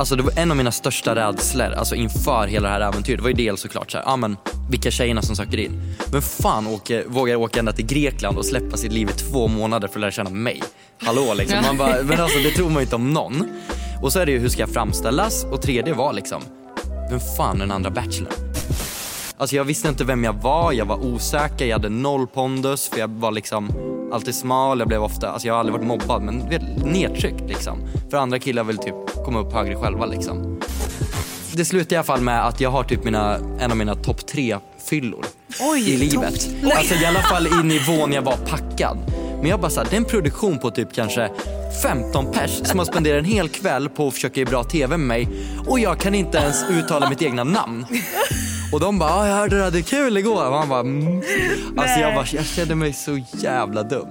Alltså det var en av mina största rädslor alltså inför hela det här äventyret. Det var ju dels såklart så här, ja men vilka tjejerna som söker in. Men fan åker, vågar åka ända till Grekland och släppa sitt liv i två månader för att lära känna mig. Hallå liksom. Man bara, men alltså det tror man ju inte om någon. Och så är det ju hur ska jag framställas och tredje var liksom, vem fan är den andra bachelorn? Alltså jag visste inte vem jag var, jag var osäker, jag hade noll pondus för jag var liksom alltid smal, jag blev ofta, alltså jag har aldrig varit mobbad men nedtryckt liksom. För andra killar vill typ komma upp högre själva liksom. Det slutar i alla fall med att jag har typ mina, en av mina topp tre fyllor i livet. Alltså i alla fall i nivån jag var packad. Men jag bara såhär, det är en produktion på typ kanske 15 pers som har spenderat en hel kväll på att försöka göra bra TV med mig och jag kan inte ens uttala mitt egna namn. Och de bara, "Ah, jag hörde du hade kul igår. Och man bara, mm. Alltså jag, bara, jag kände mig så jävla dum.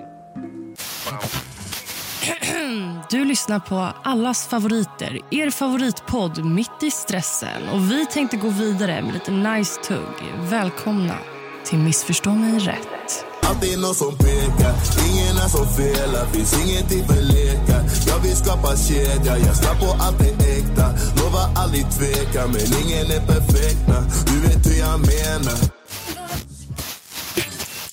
Du lyssnar på allas favoriter, er favoritpodd Mitt i stressen. Och Vi tänkte gå vidare med lite nice tugg. Välkomna till Missförstå mig rätt. Alltid någon som pekar, ingen är som felar. Finns ingenting för lekar Jag vill skapa kedja, jag slapp på allt är äkta. Lovar aldrig tveka, men ingen är perfekta. Du vet hur jag menar.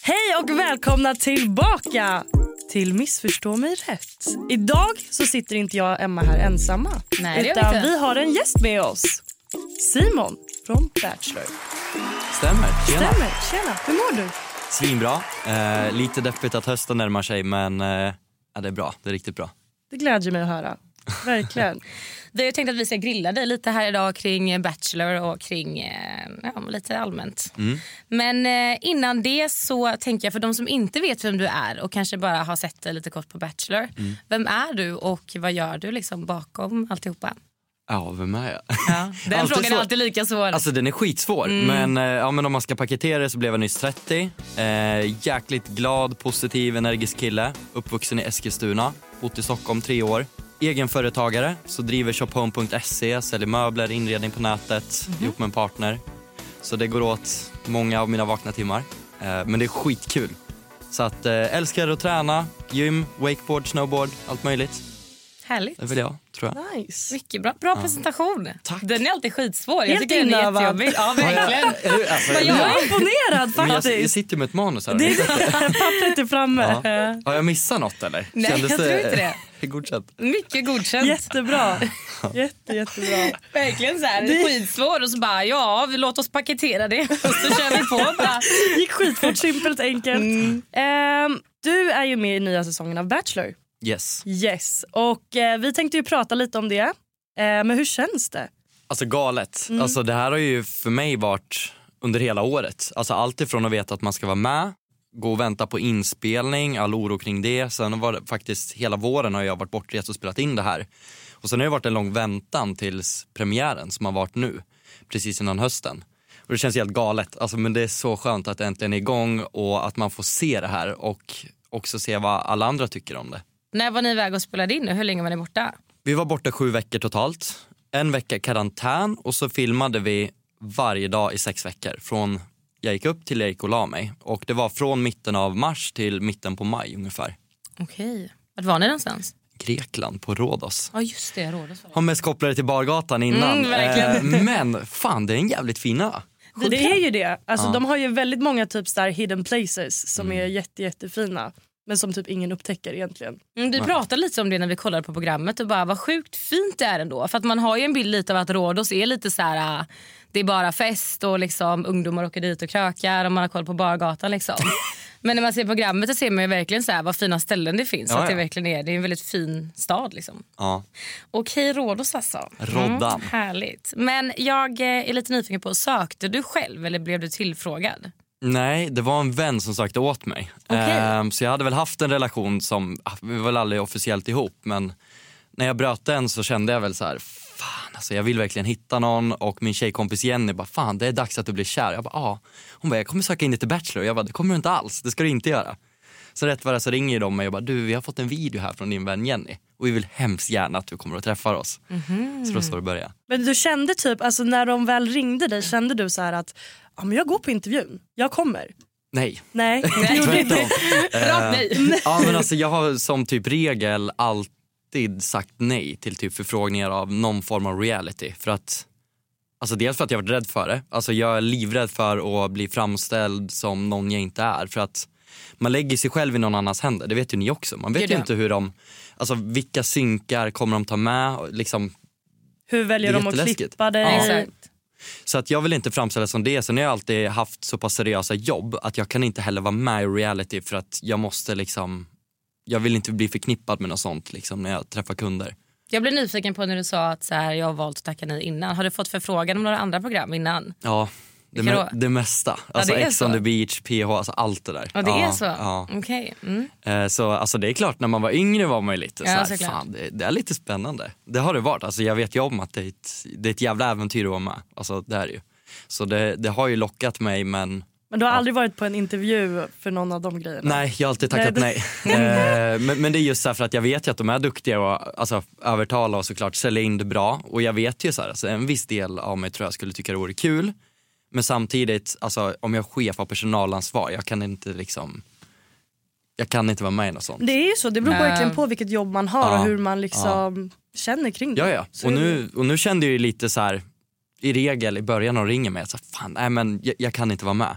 Hej och välkomna tillbaka till Missförstå mig rätt. Idag så sitter inte jag och Emma här ensamma. Nej, vi utan vi har en gäst med oss. Simon från Bachelor. Stämmer, tjena. Stämmer. Tjena, hur mår du? Svinbra. Eh, lite deppigt att hösten närmar sig men eh, ja, det är bra, det är riktigt bra. Det glädjer mig att höra. Verkligen. Vi har tänkt att vi ska grilla dig lite här idag kring Bachelor och kring eh, ja, lite allmänt. Men eh, innan det så tänker jag för de som inte vet vem du är och kanske bara har sett dig lite kort på Bachelor. Vem är du och vad gör du liksom bakom alltihopa? Ja, vem är jag? Ja, den Alltid frågan är alltid lika svår. Alltså den är skitsvår, men, eh, ja, men om man ska paketera det så blev jag nyss 30. Eh, jäkligt glad, positiv, energisk kille. Uppvuxen i Eskilstuna, bott i Stockholm tre år. Egenföretagare, så driver shophome.se, säljer möbler, inredning på nätet ihop med en partner. Så det går åt många av mina vakna timmar. Eh, men det är skitkul. Så att eh, älskar att träna, gym, wakeboard, snowboard, allt möjligt. Härligt. Det är väl jag, tror jag. Nice. Mycket bra, bra presentation. Tack. Den är alltid skitsvår. Helt jag tycker den är inövad. jättejobbig. Ja, verkligen. Alltså, Jag är imponerad men jag, jag faktiskt. sitter med ett manus här. Det är pappret är framme. Ja. Har jag missat något eller? Nej, jag tror inte det. Godkänt. Mycket godkänt. Jättebra. Jätte, jättebra. Verkligen så här, det är skitsvår och så bara ja, vi låt oss paketera det och så kör vi på. Bara. gick skitfort, simpelt, enkelt. Ehm, du är ju med i nya säsongen av Bachelor. Yes. Yes. Och eh, Vi tänkte ju prata lite om det. Eh, men hur känns det? Alltså galet. Alltså det här har ju för mig varit under hela året. Alltså allt ifrån att veta att man ska vara med, gå och vänta på inspelning, all oro kring det. Sen var det faktiskt hela våren har jag varit bortrest och spelat in det här. Och sen har det varit en lång väntan tills premiären som har varit nu, precis innan hösten. Och det känns helt galet. Alltså, men det är så skönt att det äntligen är igång och att man får se det här och också se vad alla andra tycker om det. När var ni iväg och spelade in? nu? Hur länge var ni borta? Vi var borta sju veckor totalt. En vecka karantän och så filmade vi varje dag i sex veckor. Från jag gick upp till jag gick och la mig. Och det var från mitten av mars till mitten på maj ungefär. Okej. Vart var ni någonstans? Grekland på Rhodos. Ja just det, Rhodos. Har mest kopplade till bargatan innan. Mm, verkligen. Eh, men fan det är en jävligt fin ö. Det, det är ju det. Alltså, De har ju väldigt många typ så hidden places som är jätte, jättefina. Men som typ ingen upptäcker egentligen. Mm, vi pratade lite om det när vi kollade på programmet och bara vad sjukt fint det är ändå. För att man har ju en bild lite av att Rhodos är lite så här. äh, Det är bara fest och liksom ungdomar åker dit och krökar och man har koll på bargatan liksom. Men när man ser programmet så ser man ju verkligen så här vad fina ställen det finns. Ja, att det ja. verkligen är, det är en väldigt fin stad liksom. Ja. Okej, Rhodos alltså. Roddan. härligt. Men jag eh, är lite nyfiken på, sökte du själv eller blev du tillfrågad? Nej, det var en vän som sökte åt mig. Okej. Ehm, så jag hade väl haft en relation som, ah, vi var väl aldrig officiellt ihop men när jag bröt den så kände jag väl så här, fan alltså jag vill verkligen hitta någon och min tjejkompis Jenny bara fan det är dags att du blir kär. Jag bara ja. Hon bara jag kommer söka in dig till Bachelor. Jag bara det kommer du inte alls, det ska du inte göra. Så rätt vad det så ringer de mig och bara du vi har fått en video här från din vän Jenny och vi vill hemskt gärna att du kommer och träffar oss. Så då så det började. Men du kände typ, alltså när de väl ringde dig, kände du så här att ja, men jag går på intervjun, jag kommer? Nej. Nej. Tvärtom. Rakt nej. Ja, men alltså, jag har som typ regel alltid sagt nej till typ förfrågningar av någon form av reality. För att, alltså dels för att jag varit rädd för det. Alltså jag är livrädd för att bli framställd som någon jag inte är. För att man lägger sig själv i någon annans händer. Det vet ju ni också. Man vet Gud, ju ja. inte hur de, alltså vilka synkar kommer de ta med? Liksom, Hur väljer de att klippa dig? Exakt. Så att jag vill inte framställas som det. Sen har jag alltid haft så pass seriösa jobb att jag kan inte heller vara med i reality för att jag måste liksom, jag vill inte bli förknippad med något sånt liksom när jag träffar kunder. Jag blev nyfiken på när du sa att så här, jag har valt att tacka nej innan. Har du fått förfrågan om några andra program innan? Ja, det, me- det mesta. Alltså det är Ex så. on the beach, PH, alltså allt det där. Ja, det ja, är så? Ja. Okej. Mm. Eh, Så alltså det är klart, när man var yngre var man ju lite Ja, så här, fan det, det är lite spännande. Det har det varit. Alltså jag vet ju om att det är ett, det är ett jävla äventyr att vara med. Alltså det är ju. Så det, det har ju lockat mig men Men du har aldrig varit på en intervju för någon av de grejerna? Nej, jag har alltid tackat nej. Eh, men, men det är just så här för att jag vet ju att de är duktiga och alltså, övertala och såklart sälja in det bra. Och jag vet ju så här, alltså, en viss del av mig tror jag skulle tycka det vore kul. Men samtidigt, alltså, om jag är chef har personalansvar, jag kan inte liksom jag kan inte vara med i något sånt. Det är ju så, det beror Nej. verkligen på vilket jobb man har Ja. och hur man liksom känner kring det. Ja, ja. Så Och nu, och nu kände jag ju lite så här i regel i början när de ringer mig, så här, fan, nej, men jag, jag kan inte vara med.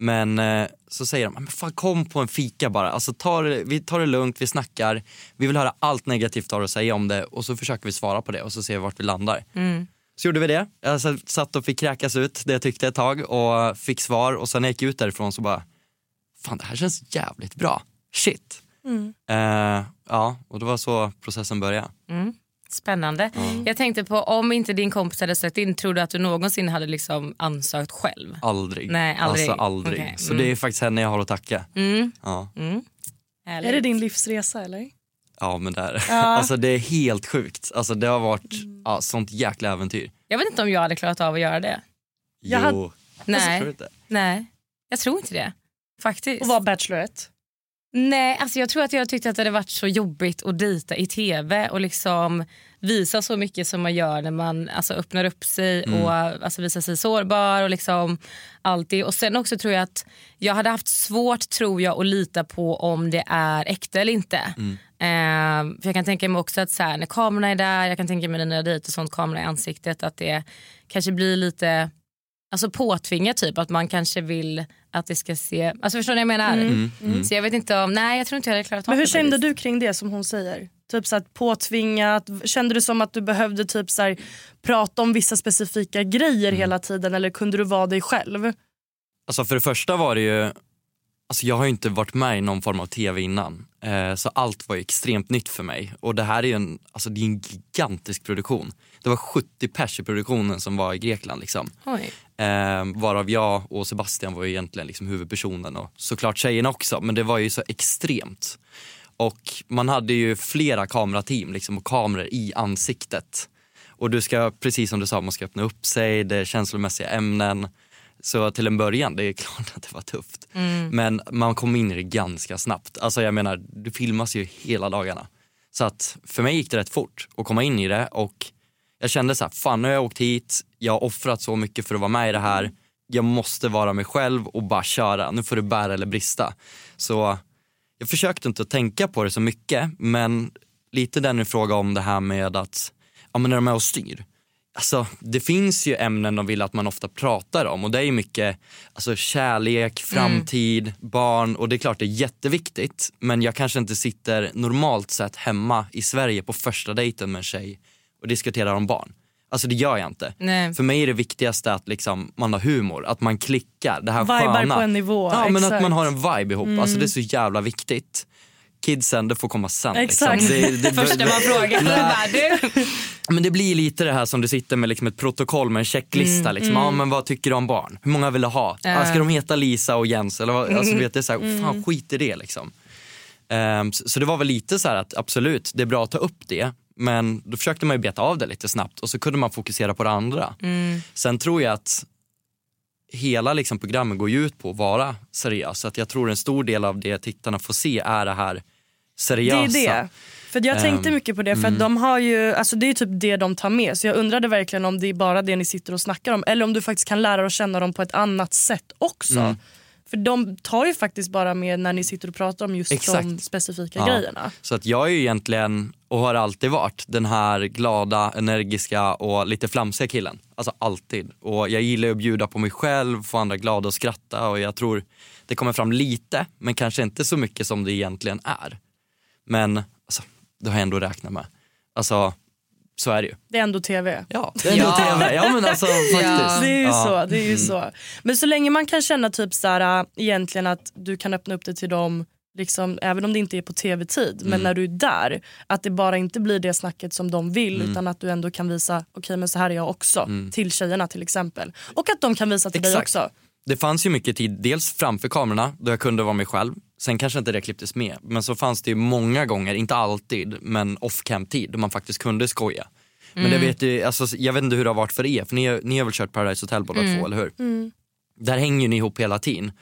Men eh, så säger de, men fan kom på en fika bara. Alltså, ta det, vi tar det lugnt, vi snackar. Vi vill höra allt negativt du har att säga om det och så försöker vi svara på det och så ser vi vart vi landar. Så gjorde vi det. Jag satt och fick kräkas ut det jag tyckte ett tag och fick svar och sen när jag gick ut därifrån så bara, fan det här känns jävligt bra. Shit. Eh, ja, och det var så processen började. Spännande. Jag tänkte på om inte din kompis hade sökt in, tror du att du någonsin hade liksom ansökt själv? Aldrig. Nej, aldrig. Alltså aldrig. Okej, Så mm. det är faktiskt henne jag har att tacka. Ja. Är det din livsresa eller? Ja, men det är det. Alltså det är helt sjukt. Alltså det har varit ja, sånt jäkla äventyr. Jag vet inte om jag hade klarat av att göra det. Jag jo. hade- Nej, Tror du inte? nej. jag tror inte det. Faktiskt. Och vara bachelorette? Nej, alltså jag tror att jag tyckte att det hade varit så jobbigt att dejta i tv och liksom visa så mycket som man gör när man alltså, öppnar upp sig och alltså, visar sig sårbar och liksom allt det. Och sen också tror jag att jag hade haft svårt tror jag att lita på om det är äkta eller inte. Eh, för jag kan tänka mig också att så här, när kamerorna är där, jag kan tänka mig när jag dejtar och sånt, kamera i ansiktet, att det kanske blir lite alltså påtvingat typ att man kanske vill att det ska se, alltså förstår ni vad jag menar? Så jag vet inte om, nej jag tror inte jag hade klarat av Men hur det kände du kring det som hon säger? Typ så att påtvingat, kände du som att du behövde typ så här, prata om vissa specifika grejer hela tiden eller kunde du vara dig själv? Alltså för det första var det ju, alltså jag har inte varit med i någon form av tv innan. Eh, så allt var extremt nytt för mig. Och det här är en, alltså det är en gigantisk produktion. Det var 70 pers i produktionen som var i Grekland liksom. Eh, varav jag och Sebastian var egentligen liksom huvudpersonen och såklart tjejerna också men det var ju så extremt. Och man hade ju flera kamerateam liksom, och kameror i ansiktet. Och du ska, precis som du sa, man ska öppna upp sig, det är känslomässiga ämnen. Så till en början, det är klart att det var tufft. Men man kom in i det ganska snabbt. Alltså jag menar, du filmas ju hela dagarna. Så att för mig gick det rätt fort att komma in i det och jag kände så här, fan nu har jag åkt hit, jag har offrat så mycket för att vara med i det här. Jag måste vara mig själv och bara köra, nu får det bära eller brista. Så jag försökte inte att tänka på det så mycket men lite den fråga om det här med att, ja men när de är och styr. Alltså det finns ju ämnen de vill att man ofta pratar om och det är ju mycket alltså, kärlek, framtid, barn och det är klart det är jätteviktigt men jag kanske inte sitter normalt sett hemma i Sverige på första dejten med en tjej och diskuterar om barn. Alltså det gör jag inte. Nej. För mig är det viktigaste att liksom, man har humor, att man klickar. Det här Vibar sköna. på en nivå, Ja men att man har en vibe ihop. Alltså det är så jävla viktigt. Kidsen, det får komma sen. Exakt. Liksom. Det, det, Första man frågar, bara, du. men det blir lite det här som du sitter med liksom ett protokoll med en checklista. liksom. Ja, men vad tycker du om barn? Hur många vill du ha? Ah, ska de heta Lisa och Jens? Eller vad? Alltså, vet, det är så här, fan skit i det liksom. Ehm, så, så det var väl lite så här att absolut, det är bra att ta upp det. Men då försökte man ju beta av det lite snabbt och så kunde man fokusera på det andra. Mm. Sen tror jag att hela liksom programmet går ju ut på att vara seriös. Så att jag tror en stor del av det tittarna får se är det här Det seriösa. är det. För jag tänkte Ehm, mycket på det för att de har ju, alltså det är typ det de tar med. Så jag undrade verkligen om det är bara det ni sitter och snackar om eller om du faktiskt kan lära att känna dem på ett annat sätt också. Mm. För de tar ju faktiskt bara med när ni sitter och pratar om just de Exakt. specifika Ja. grejerna. Så att jag är ju egentligen, och har alltid varit, den här glada, energiska och lite flamsiga killen. Alltså alltid. Och jag gillar att bjuda på mig själv, få andra glada och skratta och jag tror det kommer fram lite, men kanske inte så mycket som det egentligen är. Men alltså, det har jag ändå räknat med. Alltså, så är det ju. Det är ändå TV. Ja, det är ändå Ja. TV. Ja men alltså faktiskt. Det är ju ja. så. Det är ju så. Men så länge man kan känna typ så här, äh, egentligen att du kan öppna upp det till dem Liksom, även om det inte är på tv-tid, men när du är där, att det bara inte blir det snacket som de vill utan att du ändå kan visa, okej men så här är jag också, till tjejerna till exempel. Och att de kan visa till dig Exakt. också. Det fanns ju mycket tid, dels framför kamerorna då jag kunde vara mig själv. Sen kanske inte det klipptes med. Men så fanns det ju många gånger, inte alltid, men off-cam tid då man faktiskt kunde skoja. Men det vet ju, alltså, jag vet inte hur det har varit för er, för ni, ni har väl kört Paradise Hotel båda två, eller hur? Där hänger ni ihop hela tiden.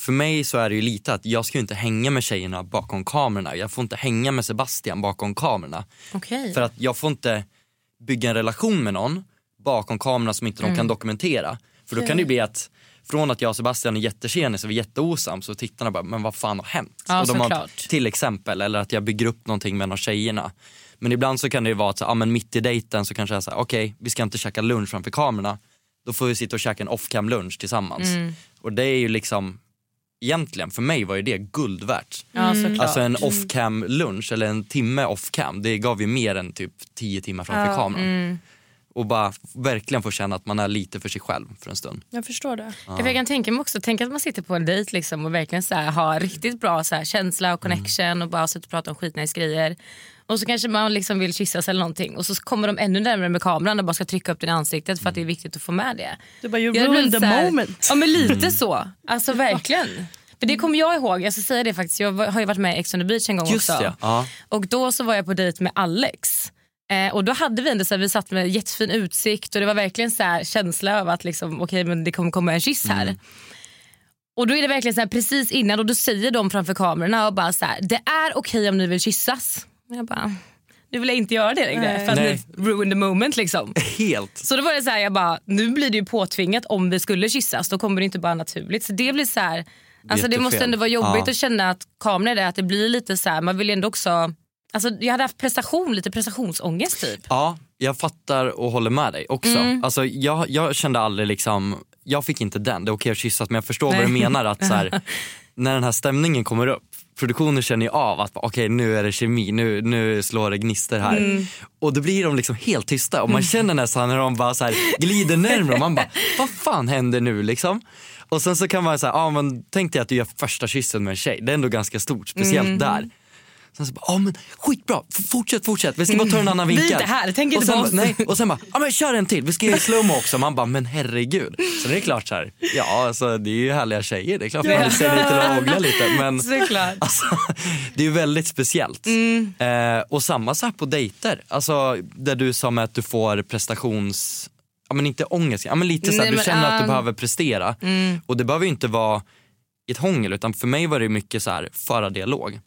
För mig så är det ju lite att jag ska inte hänga med tjejerna bakom kamerorna. Jag får inte hänga med Sebastian bakom kamerorna. Okej. För att jag får inte bygga en relation med någon bakom kamerorna som inte de Mm. kan dokumentera. För då kan det bli att från att jag och Sebastian är jättetjenis och vi är jätteosams så tittarna bara, men vad fan har hänt? Ja, och de har, till exempel, eller att jag bygger upp någonting med någon av tjejerna. Men ibland så kan det ju vara att så, ja, men mitt i dejten så kanske jag säger, okej vi ska inte käka lunch framför kamerorna. Då får vi sitta och käka en off-cam lunch tillsammans. Mm. Och det är ju liksom, egentligen för mig var ju det guld värt. Ja, såklart. Alltså en off-cam lunch eller en timme off-cam, det gav ju mer än typ 10 timmar framför kameran. Mm. Och bara verkligen få känna att man är lite för sig själv för en stund. Jag förstår det. Ja. Jag kan tänka mig också, tänk att man sitter på en dejt liksom och verkligen så här, har riktigt bra så här, känsla och connection och bara sitter och pratar om skitnice grejer. Och så kanske man liksom vill kyssas eller någonting och så kommer de ännu närmare med kameran och bara ska trycka upp den i ansiktet för att det är viktigt att få med det. Du bara, you ruined the här- moment. Ja men lite så. Alltså verkligen. För det kommer jag ihåg, jag ska säga det faktiskt, jag har ju varit med i Ex on the beach en gång Just också. det, ja. Och då så var jag på dejt med Alex. Eh, och då hade vi ändå så här, vi satt med jättefin utsikt och det var verkligen så här, känsla av att liksom, okej, men det kommer komma en kyss här. Mm. Och då är det verkligen så här, precis innan och då säger de framför kamerorna och bara så här, det är okej om ni vill kyssas. Jag bara, nu vill jag inte göra det längre Nej. för att Nej. ruin the moment liksom. Helt. Så då var det så här, jag bara, nu blir det ju påtvingat om vi skulle kyssas. Då kommer det inte bara naturligt. Så det blir så här, alltså det måste ändå vara jobbigt Ja. att känna att kameran är det, att det blir lite så här, man vill ju ändå också, alltså jag hade haft prestation, lite prestationsångest typ. Ja, jag fattar och håller med dig också. Mm. Alltså, jag, jag kände aldrig liksom, jag fick inte den, det är okej att kyssas men jag förstår vad Nej. du menar att så här, när den här stämningen kommer upp, produktionen känner ju av att okej nu är det kemi, nu, nu slår det gnister här. Mm. Och då blir de liksom helt tysta och man känner nästan när de bara så här glider närmare och man bara vad fan händer nu liksom? Och sen så kan man säga, ah, men tänk dig att du gör första kyssen med en tjej, det är ändå ganska stort, speciellt Mm. där. Sen så bara, ah, men skitbra, F- fortsätt, fortsätt, vi ska bara ta en annan Vi är vinkel. inte här, tänk och inte sen, på oss. Nej, och sen bara, ah, men kör en till, vi ska göra slowmo också. Man bara, men herregud. Så det är klart så här, ja alltså, det är ju härliga tjejer, det är klart man vill se lite och hångla lite. Men Såklart. Alltså, det är ju väldigt speciellt. Mm. Eh, och samma sak på dejter. Alltså, där du sa med att du får prestations... Ja, men inte ångest, ja, men lite så här, Nej, du men, känner att du um, behöver prestera. Och det behöver ju inte vara ett hångel utan för mig var det mycket så här föra dialog.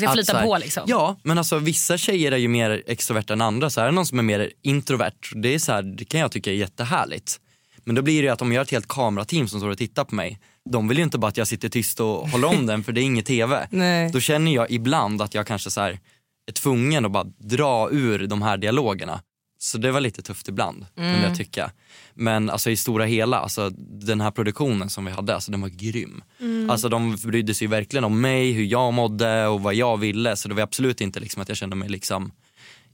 Det ska flyta här- på liksom. Ja, men alltså vissa tjejer är ju mer extroverta än andra. Så är det någon som är mer introvert, det, är så här, det kan jag tycka är jättehärligt. Men då blir det att om jag har ett helt kamerateam som står och tittar på mig, de vill ju inte bara att jag sitter tyst och håller om den för det är inget TV. Nej. Då känner jag ibland att jag kanske så här är tvungen att bara dra ur de här dialogerna. Så det var lite tufft ibland, kunde jag tycka. Men alltså i stora hela, alltså, den här produktionen som vi hade, alltså, den var grym. Alltså, de brydde sig verkligen om mig, hur jag mådde och vad jag ville. Så det var absolut inte liksom, att jag kände mig liksom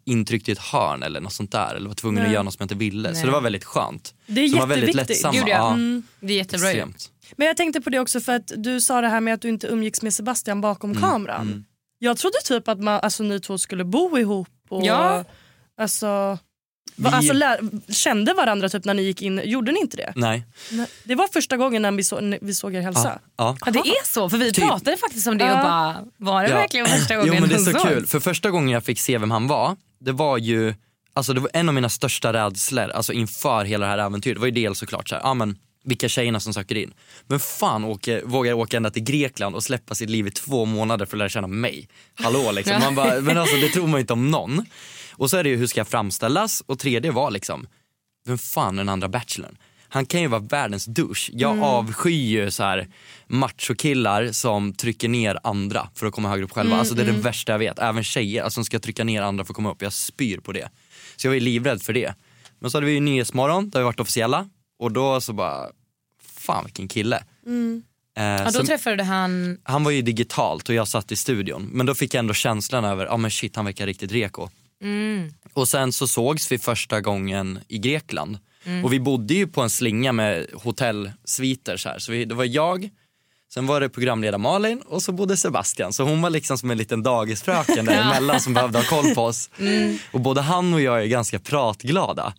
intryckt i ett hörn eller något sånt där. Eller var tvungen att göra något som jag inte ville. Så det var väldigt skönt. Det är Så de var väldigt jätteviktigt. lättsamma. Gud, ja. Mm. Det är jättebra extremt. Men jag tänkte på det också för att du sa det här med att du inte umgicks med Sebastian bakom Mm, kameran. Jag trodde typ att man, alltså, ni två skulle bo ihop och Ja. alltså, Vi- alltså lär, kände varandra typ när ni gick in. Gjorde ni inte det? Nej. Det var första gången när vi, så, när vi såg er hälsa. Ja. Ja, det är så, för vi Typ. pratade faktiskt om det och bara, var det Ja. verkligen första gången Jo men det är så sågs? kul, för första gången jag fick se vem han var, det var ju, alltså det var en av mina största rädslor alltså inför hela det här äventyret. Det var ju dels såklart så här, ja men vilka tjejerna som söker in. Men fan åker, vågar åka ända till Grekland och släppa sitt liv i två månader för att lära känna mig. Hallå liksom. Man bara, men alltså det tror man ju inte om någon. Och så är det ju hur ska jag framställas och tredje var liksom, vem fan är den andra bachelorn? Han kan ju vara världens douche. Jag avskyr ju så här machokillar som trycker ner andra för att komma högre upp själva. alltså det är det värsta jag vet. Även tjejer alltså, som ska trycka ner andra för att komma upp. Jag spyr på det. Så jag var ju livrädd för det. Men så hade vi ju Nyhetsmorgon där vi varit officiella och då så bara, fan vilken kille. Eh, Ja, då träffade du han... han var ju digitalt och jag satt i studion. Men då fick jag ändå känslan över, ja men shit han verkar riktigt reko. Och sen så sågs vi första gången i Grekland. Och vi bodde ju på en slinga med hotellsviter så här. Så vi, det var jag, sen var det programledare Malin och så bodde Sebastian. Så hon var liksom som en liten dagisfröken däremellan som behövde ha koll på oss. Och både han och jag är ganska pratglada.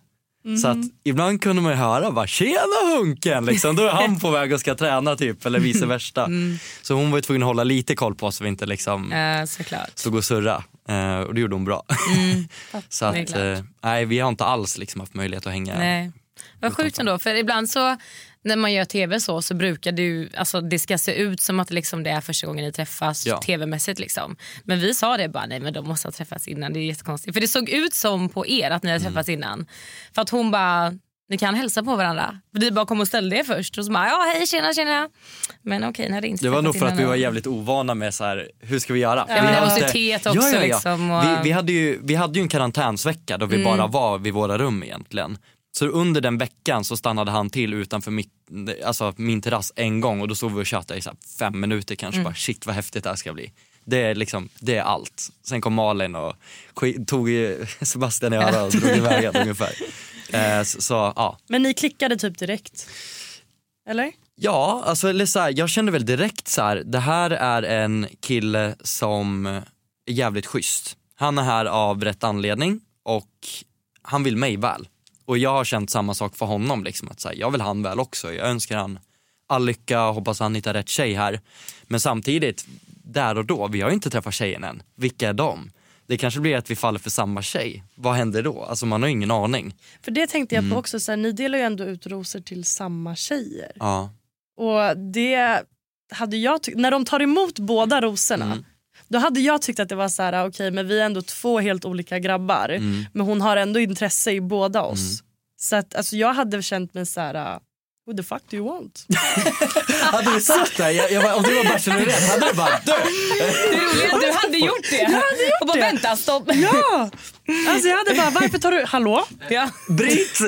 Så att ibland kunde man ju höra bara “tjena Hunken” liksom. Då är han på väg och ska träna typ eller vice versa. Så hon var ju tvungen att hålla lite koll på oss så vi inte liksom såklart. stod och surra. Eh, och det gjorde hon bra. så det är att, eh, nej vi har inte alls liksom haft möjlighet att hänga. Nej. Vad sjukt ändå, för ibland så när man gör tv så så brukar ju, alltså det ska se ut som att liksom det är första gången ni träffas Ja. tv-mässigt. Liksom. Men vi sa det bara, nej men de måste ha träffats innan, det är jättekonstigt. För det såg ut som på er att ni hade Mm. träffats innan. För att hon bara, ni kan hälsa på varandra. För ni bara kom och ställde er först och så bara, ja hej tjena tjena. Men okej, ni hade inte Det var nog för att vi var jävligt ovana med så här, hur ska vi göra? Ja, vi men har nervositet också liksom, och- Vi, vi, hade ju, vi hade ju en karantänsvecka då vi Mm. bara var vid våra rum egentligen. Så under den veckan så stannade han till utanför mitt, alltså min terrass en gång och då stod vi och tjötade i så fem minuter kanske. Mm. Bara, shit vad häftigt det här ska bli. Det är, liksom, det är allt. Sen kom Malin och tog Sebastian i örat och drog iväg ungefär. Eh, så, så ja. Men ni klickade typ direkt? Eller? Ja, alltså, eller så här, jag kände väl direkt så här, det här är en kille som är jävligt schysst. Han är här av rätt anledning och han vill mig väl. Och jag har känt samma sak för honom, liksom, att så här, jag vill han väl också. Jag önskar han all lycka och hoppas han hittar rätt tjej här. Men samtidigt, där och då, vi har ju inte träffat tjejen än. Vilka är de? Det kanske blir att vi faller för samma tjej. Vad händer då? Alltså man har ingen aning. För det tänkte Mm. jag på också, så här, ni delar ju ändå ut rosor till samma tjejer. Ja. Och det hade jag tyckt, när de tar emot båda rosorna Mm. då hade jag tyckt att det var så här, okej men vi är ändå två helt olika grabbar Mm. men hon har ändå intresse i båda oss. Så att alltså, jag hade känt mig så här. Who the fuck do you want? Hade du sagt det? Jag, jag om du var Bachelorette hade du bara dö. Det roliga du hade gjort det. och bara det. vänta, stopp. Ja! Alltså jag hade bara, varför tar du, hallå? Ja. Britt!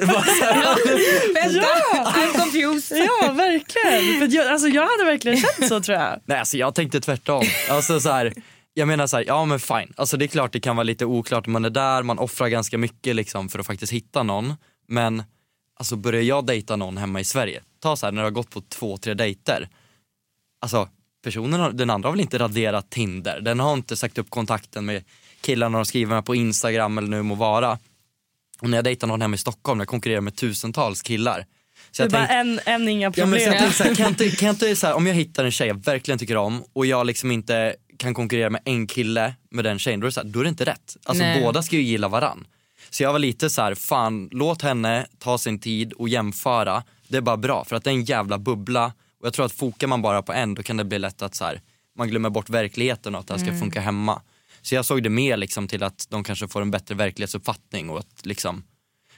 Vänta, I'm confused. Ja verkligen. För jag, alltså, jag hade verkligen känt så tror jag. Nej alltså jag tänkte tvärtom. Alltså så här, jag menar så här, ja men fine. Alltså det är klart det kan vara lite oklart när man är där, man offrar ganska mycket liksom för att faktiskt hitta någon. Men alltså börjar jag dejta någon hemma i Sverige, ta så här när du har gått på två, tre dejter. Alltså personen, har- den andra har väl inte raderat Tinder, den har inte sagt upp kontakten med killarna de skriver med på Instagram eller nu må vara. Och när jag dejtar någon hemma i Stockholm, jag konkurrerar med tusentals killar. Så Det är jag bara tänk- en, en inga Ja, problem. men så jag så här, kan inte, kan inte så här, om jag hittar en tjej jag verkligen tycker om och jag liksom inte kan konkurrera med en kille med den tjejen, då är det, så här, då är det inte rätt. Alltså Nej. båda ska ju gilla varann. Så jag var lite så här, fan låt henne ta sin tid och jämföra. Det är bara bra för att det är en jävla bubbla och jag tror att fokar man bara på en då kan det bli lätt att så här, man glömmer bort verkligheten och att det här ska funka hemma. Så jag såg det mer liksom till att de kanske får en bättre verklighetsuppfattning och att liksom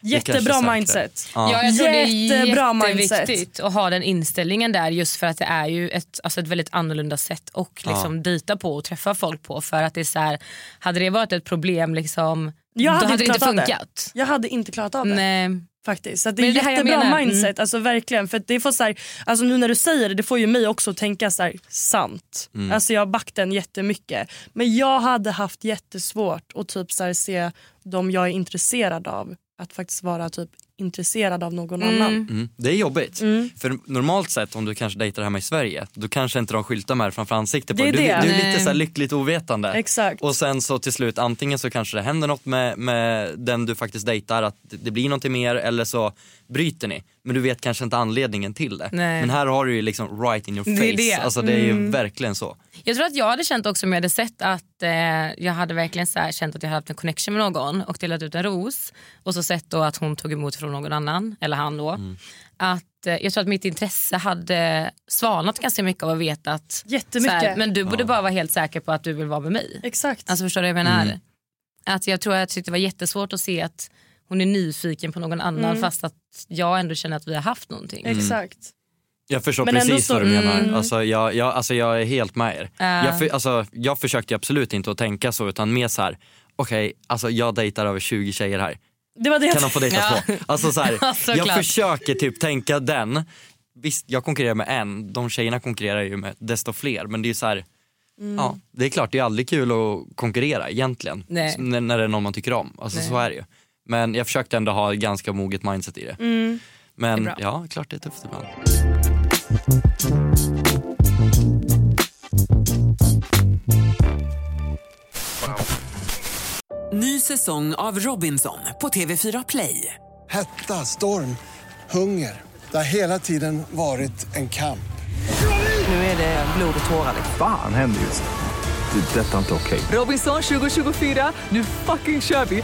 Jättebra mindset. Ja. Ja, jag tror det är mindset. jätteviktigt att ha den inställningen där just för att det är ju ett, alltså ett väldigt annorlunda sätt att liksom dejta på och träffa folk på. För att det är så här, hade det varit ett problem liksom, Jag hade hade det inte det. funkat. Jag hade inte klarat av det. Nej. Faktiskt. Så det är det jättebra. Mm. mindset. Alltså, verkligen. För det får så här, alltså, nu när du säger det, det får ju mig också att tänka så här, sant. Mm. Alltså, jag har backat den jättemycket. Men jag hade haft jättesvårt att typ så här, se de jag är intresserad av att faktiskt vara typ intresserad av någon annan. Mm, det är jobbigt. Mm. För normalt sett om du kanske dejtar hemma i Sverige, då kanske inte de skyltar med det framför ansiktet på Det är. Du, du är lite Nej. så här lyckligt ovetande. Exakt. Och sen så till slut antingen så kanske det händer något med, med den du faktiskt dejtar, att det det blir någonting mer eller så bryter ni. Men du vet kanske inte anledningen till det. Nej. Men här har du ju liksom right in your Det är face. det. Mm. Alltså det är ju verkligen så. Jag tror att jag hade känt också om jag hade sett att eh, jag hade verkligen så här, känt att jag hade haft en connection med någon och delat ut en ros och så sett då att hon tog emot från någon annan, eller han då. Att, eh, jag tror att mitt intresse hade svalnat ganska mycket av att veta att Jättemycket. Här, men du borde bara vara helt säker på att du vill vara med mig. Exakt. Alltså förstår du vad jag menar? Att jag tror att jag tyckte det var jättesvårt att se att hon är nyfiken på någon annan fast att jag ändå känner att vi har haft någonting. Exakt. Jag förstår Men precis så- vad du menar. Mm. Alltså, jag, jag, alltså, jag är helt med er. Ja. Jag, för, alltså, jag försökte absolut inte att tänka så utan mer så här. okej alltså, jag dejtar över 20 tjejer här. Det var det Kan de få dejta Ja. två? Alltså, så här, Ja, jag försöker typ tänka den. Visst jag konkurrerar med en, de tjejerna konkurrerar ju med desto fler men det är så här, ja, det är klart det är aldrig kul att konkurrera egentligen. Nej. När, när det är någon man tycker om. Alltså, så är det ju. Men jag försökte ändå ha ganska moget mindset i det. Men Det ja, klart det är tufft ibland. Ny säsong av Robinson på TV4 Play. Hetta, storm, hunger. Det har hela tiden varit en kamp. Nu är det blod och tårar. liksom. Fan händer just nu. Det. är Detta är inte okej. Robinson 2024, nu fucking kör vi!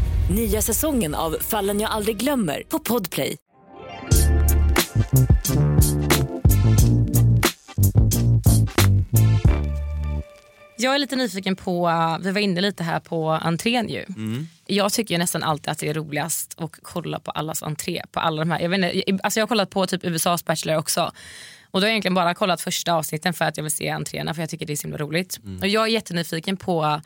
Nya säsongen av Fallen jag aldrig glömmer på Podplay. Jag är lite nyfiken på, vi var inne lite här på entrén ju. Jag tycker ju nästan alltid att det är roligast att kolla på allas entré. På alla de här. Jag, vet inte, alltså jag har kollat på typ USAs Bachelor också. Och då har jag egentligen bara kollat första avsnitten för att jag vill se entréerna för jag tycker det är så himla roligt. Och jag är jättenyfiken på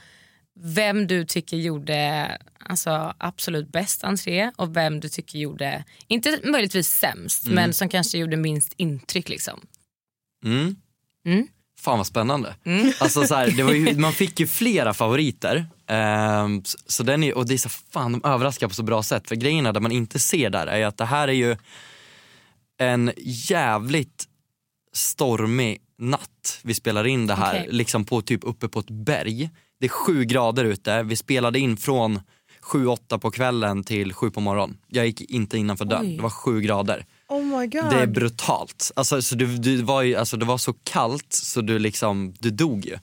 vem du tycker gjorde alltså, absolut bäst entré och vem du tycker gjorde, inte möjligtvis sämst, men som kanske gjorde minst intryck. Liksom. Mm. Mm. Fan vad spännande. Alltså, så här, det var ju, man fick ju flera favoriter. Ehm, så, så den är, och det är så fan de överraskar på så bra sätt. För grejerna där man inte ser där är ju att det här är ju en jävligt stormig natt vi spelar in det här. Okej. Liksom på typ uppe på ett berg. Det är sju grader ute. Vi spelade in från sju, åtta på kvällen till sju på morgonen. Jag gick inte innanför dörren. Det var sju grader. Oh my god. Det är brutalt. Alltså, så du, du var ju, alltså, det var så kallt så du liksom, du dog ju.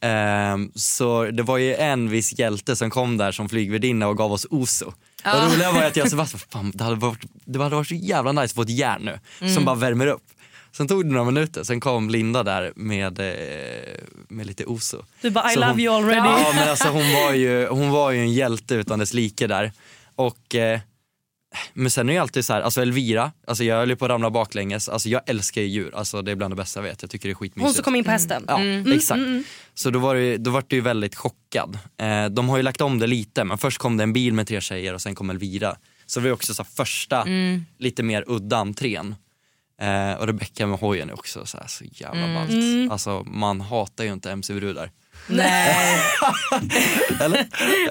Ehm, så det var ju en viss hjälte som kom där som flygvärdinna och gav oss oso. Och det roliga var att jag bara, fan, det, hade varit, det hade varit så jävla nice att få ett järn nu som bara värmer upp. Sen tog det några minuter, sen kom Linda där med, eh, med lite oso. Du bara I Så love hon- you already. Ja men alltså hon var ju, hon var ju en hjälte utan dess like där. Och, eh, men sen är det ju alltid så här, alltså Elvira, alltså jag höll ju på att ramla baklänges, alltså jag älskar ju djur, alltså det är bland det bästa jag vet, jag tycker det är skitmysigt. Hon som kom in på hästen. Ja, exakt. Så då var, det, då var det ju väldigt chockad. Eh, de har ju lagt om det lite, men först kom det en bil med tre tjejer och sen kom Elvira. Så det var också så första, lite mer udda entrén. Eh, och Rebecca med hojen är också så, här, så jävla ballt. Alltså man hatar ju inte MC-brudar. Nej. Eller?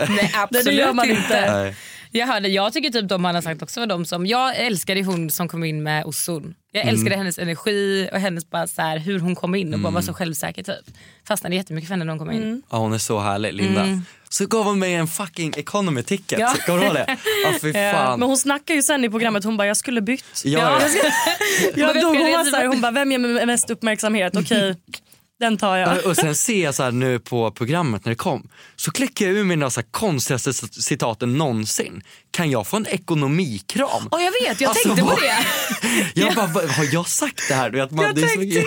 Nej absolut det gör man inte. inte. Nej. Jag, hörde, jag tycker typ de han har sagt också var de som, jag älskade hon som kom in med osson. Jag älskade hennes energi och hennes bara så här, hur hon kom in och bara var så självsäker typ. Fastnade jättemycket för henne när hon kom in. Ja, hon är så härlig, Linda. Så gav hon mig en fucking economy ticket. Ja. Kommer du ihåg det? Ja, fy Ja, fan. Men hon snackar ju sen i programmet, hon bara jag skulle bytt. Ja, ja. Jag Men dog, hon, var så här, hon bara vem ger mig mest uppmärksamhet? Okej, den tar jag. Och sen ser jag så här nu på programmet när det kom, så kläcker jag ur mig några så här konstigaste citaten någonsin. Kan jag få en ekonomikram? Och jag vet, jag Alltså, tänkte på det. Jag bara, vad- har jag sagt det här? Du vet, man, Jag det är så- tänkte-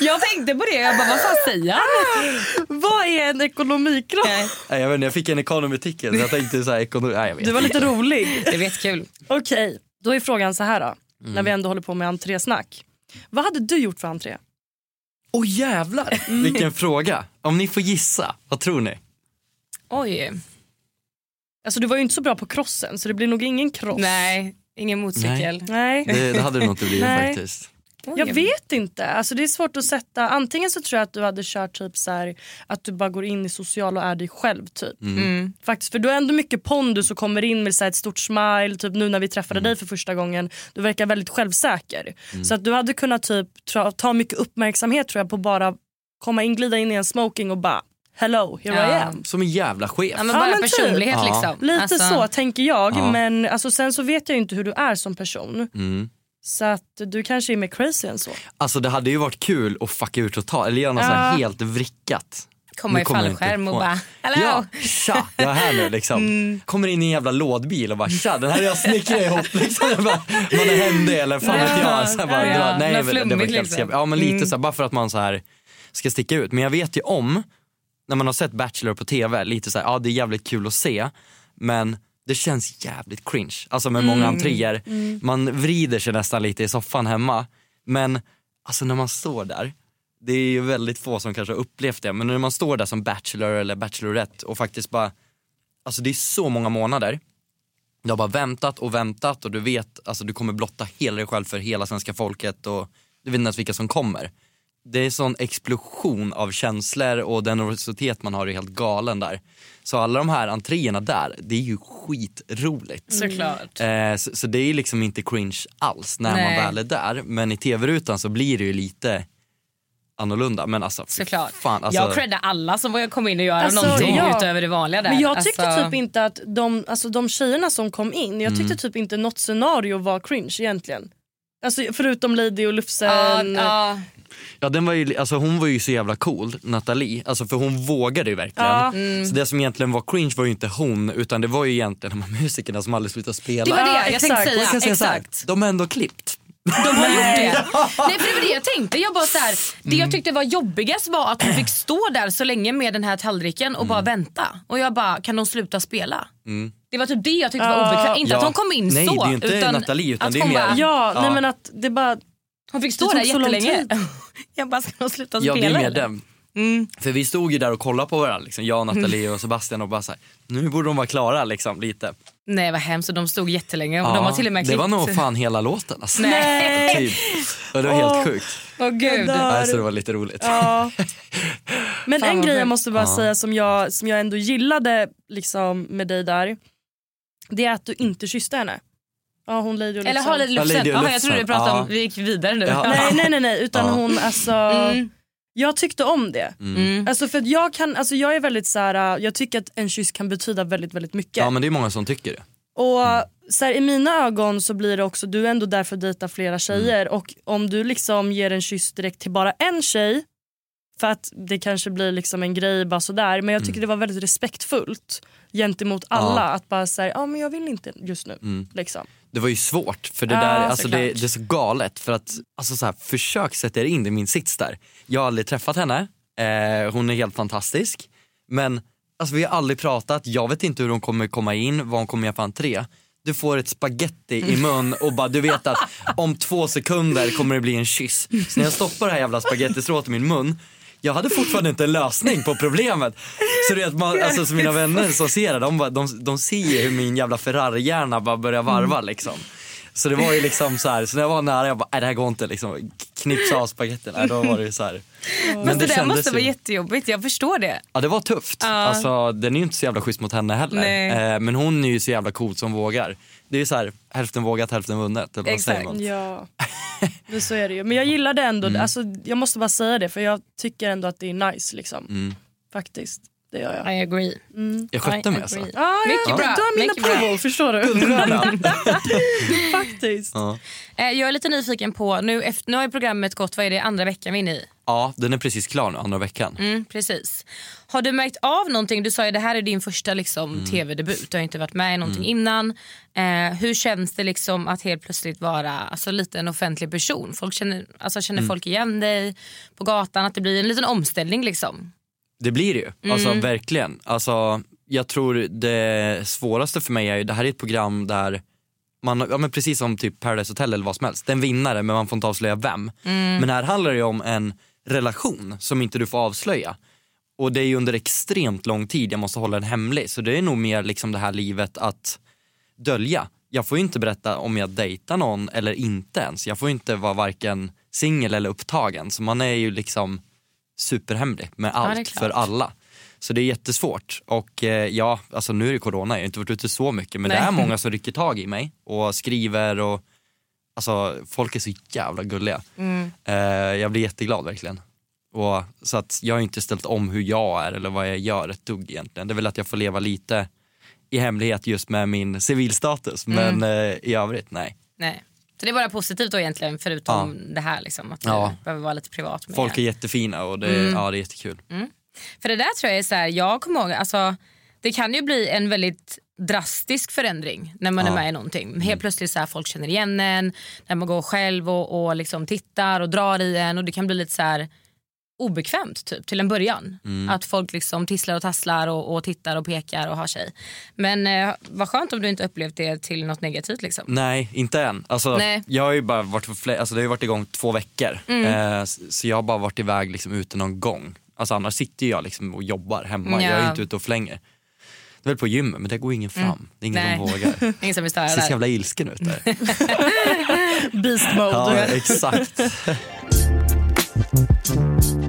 Jag tänkte på det, jag bara vad fan säger han? Vad är en ekonomikram? Nej, jag, vet inte, jag fick en economy ticket jag tänkte så här, ekonomi, nej, jag vet. Du var lite rolig. Det vet kul. Okej, då är frågan så här då. När vi ändå håller på med entrésnack. Vad hade du gjort för entré? Åh jävlar, vilken fråga. Om ni får gissa, vad tror ni? Oj. Alltså du var ju inte så bra på crossen så det blir nog ingen cross. Nej, ingen motorcykel. Nej. Det, det hade det nog inte blivit Nej. faktiskt. Jag vet inte. Alltså det är svårt att sätta. Antingen så tror jag att du hade kört typ så här, att du bara går in i social och är dig själv. typ. Mm. Faktiskt, för du har ändå mycket pondus och kommer in med så här ett stort smile. Typ nu när vi träffade dig för första gången. Du verkar väldigt självsäker. Så att du hade kunnat typ ta, mycket uppmärksamhet tror jag på bara komma in, glida in i en smoking och bara hello, here I Ja. am. Som en jävla chef. Ja, men bara men typ. personlighet Ja. liksom. Lite Alltså, så tänker jag. Ja. Men alltså, sen så vet jag inte hur du är som person. Mm. Så att du kanske är mer crazy än så. Alltså det hade ju varit kul att fucka ur totalt, eller göra något Ja. så här helt vrickat. Komma Nu i fallskärm och bara hello. Ja, tja, jag är här nu liksom. Mm. Kommer in i en jävla lådbil och bara tja, den här har jag snickrat ihop. Liksom. Jag bara, man är händig eller fan vet jag. Så här bara, Ja, dra- nej, det var helt liksom. Ja men lite så här, bara för att man så här ska sticka ut. Men jag vet ju om, när man har sett Bachelor på TV, lite så här, ja det är jävligt kul att se. Men det känns jävligt cringe. Alltså med många entréer. Man vrider sig nästan lite i soffan hemma. Men alltså när man står där, det är ju väldigt få som kanske har upplevt det, men när man står där som Bachelor eller Bachelorette och faktiskt bara, alltså det är så många månader. Du har bara väntat och väntat och du vet, alltså du kommer blotta hela dig själv för hela svenska folket och du vet inte ens vilka som kommer. Det är sån explosion av känslor och den nervositet man har är helt galen där. Så alla de här entréerna där, det är ju skitroligt. Såklart. Eh, så, så det är liksom inte cringe alls när Nej. man väl är där. Men i tv-rutan så blir det ju lite annorlunda. Men alltså, Såklart. fan. Alltså, Jag creddar alla som komma in och göra Alltså, någonting ja. utöver det vanliga där. Men jag tyckte Alltså, typ inte att de, alltså de tjejerna som kom in, jag tyckte typ inte något scenario var cringe egentligen. Alltså förutom Lady och Lufsen. Ja, ja. Ja, den var ju, alltså hon var ju så jävla cool, Nathalie. Alltså för hon vågade ju verkligen. Ja. Så det som egentligen var cringe var ju inte hon utan det var ju egentligen de här musikerna som aldrig slutade spela. Det var det Ja, jag exakt. tänkte säga. så här, Exakt. de har ändå klippt. De har gjort det. Nej för det var det jag tänkte. Jag bara så här, det Mm. jag tyckte var jobbigast var att hon fick stå där så länge med den här tallriken och bara Mm. vänta. Och jag bara, kan de sluta spela? Det var typ det jag tyckte var Ja. obekvämt. Inte Ja. att hon kom in Nej, så. det är inte utan Nathalie, utan att det är hon mer- Bara, Ja, Ja. nej men att det bara... hon fick stå där jättelänge. jag bara, ska de sluta Ja, spela det är mer den. För vi stod ju där och kollade på varandra, liksom, jag, Nathalie och Sebastian och bara såhär, nu borde de vara klara liksom lite. Nej vad hemskt och de stod jättelänge och Ja, de har till och med det var klippt. nog fan hela låten alltså. Nej. Typ. Och det var helt sjukt. Åh gud. dör. Nej, så det var lite roligt. Ja. Men Fan, en grej jag måste bara Ja. säga som jag, som jag ändå gillade liksom, med dig där. Det är att du inte kysste henne. Ja, hon Lady och Eller Lufsen. har lite Ja, Lufsen. Lady Jaha, jag trodde du pratade Ja. om, vi gick vidare nu. Ja. Nej nej nej, nej utan Ja. hon alltså. Mm. Jag tyckte om det. Mm. Alltså för att jag kan, alltså jag är väldigt så här, jag tycker att en kyss kan betyda väldigt väldigt mycket. Ja men det är många som tycker det. Och så här, i mina ögon så blir det också, du är ändå där för att dejta flera tjejer och om du liksom ger en kyss direkt till bara en tjej för att det kanske blir liksom en grej bara sådär men jag tycker det var väldigt respektfullt gentemot alla Ja. att bara säga ja men jag vill inte just nu. Mm. Liksom. Det var ju svårt för det Ja, där, alltså det, det är så galet för att, alltså så här, försök sätta er in i min sits där. Jag har aldrig träffat henne, eh, hon är helt fantastisk. Men alltså, vi har aldrig pratat, jag vet inte hur hon kommer komma in, vad hon kommer göra för entré. Du får ett spaghetti i mun och bara, du vet att om två sekunder kommer det bli en kyss. Så när jag stoppar det här jävla spagettistrået i min mun, jag hade fortfarande inte en lösning på problemet. Så det att man, alltså, så mina vänner som ser det, de, bara, de, de ser hur min jävla Ferrari-hjärna bara börjar varva liksom. Så det var ju liksom så här, så när jag var nära jag bara, nej det här går inte liksom, knipsa av spagettin. Nej, då var det ju så här. Men det, där kändes måste ju- vara jättejobbigt, jag förstår det. Ja det var tufft. Ja. Alltså, den är ju inte så jävla schysst mot henne heller. Nej. Eh, men hon är ju så jävla cool som vågar. Det är ju så här, hälften vågat hälften vunnet. Eller Exakt. Ja, men så är det ju. Men jag gillar det ändå, Mm. alltså, jag måste bara säga det för jag tycker ändå att det är nice liksom. Mm. Faktiskt, det gör jag. I agree. Jag skötte I mig alltså. Ja, Mycket ja, bra, Du har min mycket bra. approval, förstår du? Faktiskt. ja. Eh, Jag är lite nyfiken på, nu, efter, nu har ju programmet gått, vad är det, andra veckan vi är inne i? ja, den är precis klar nu, andra veckan. Mm, precis. Har du märkt av någonting? Du sa ju det här är din första liksom, Mm. tv-debut. Du har inte varit med i någonting innan. Eh, hur känns det liksom att helt plötsligt vara alltså, lite en offentlig person? Folk känner, alltså, känner Mm. folk igen dig på gatan? Att det blir en liten omställning liksom? Det blir det ju, alltså Mm. verkligen. Alltså, jag tror det svåraste för mig är ju, det här är ett program där man, ja, men precis som typ Paradise Hotel eller vad som helst, det är en vinnare men man får inte avslöja vem. Mm. Men här handlar det om en relation som inte du får avslöja. Och det är ju under extremt lång tid jag måste hålla den hemlig så det är nog mer liksom det här livet att dölja. Jag får ju inte berätta om jag dejtar någon eller inte ens. Jag får ju inte vara varken singel eller upptagen så man är ju liksom superhemlig med det allt klart. för alla. Så det är jättesvårt och eh, ja, alltså nu är det corona, jag har inte varit ute så mycket men det Nej. är många som rycker tag i mig och skriver och alltså folk är så jävla gulliga. Mm. Eh, jag blir jätteglad verkligen. Och, så att jag har inte ställt om hur jag är eller vad jag gör ett dugg egentligen. Det är väl att jag får leva lite i hemlighet just med min civilstatus men Mm. eh, i övrigt nej. Nej. Så det är bara positivt då egentligen förutom det här liksom, att Ja. behöver vara lite privat med Folk är jättefina och det, Mm. ja, det är jättekul. För det där tror jag är så här, jag kommer ihåg, alltså, det kan ju bli en väldigt drastisk förändring när man är Ja. med i någonting. Helt plötsligt så här, folk känner igen en, när man går själv och, och liksom tittar och drar i en och det kan bli lite så här obekvämt typ till en början. Mm. Att folk liksom tisslar och tasslar och, och tittar och pekar och har sig. Men eh, vad skönt om du inte upplevt det till något negativt liksom. Nej, inte än. Alltså, Nej. Jag har ju bara varit, fler, alltså, det har varit igång två veckor. Mm. Eh, så jag har bara varit iväg liksom, ute någon gång. Alltså, annars sitter jag liksom, och jobbar hemma. Ja. Jag är inte ute och flänger. Det är väl på gymmet men det går ingen fram. Mm. Det är ingen Nej. som vågar. Ingen som vill störa Jag ser så jävla ilsken ut där. Beast mode. ja, exakt.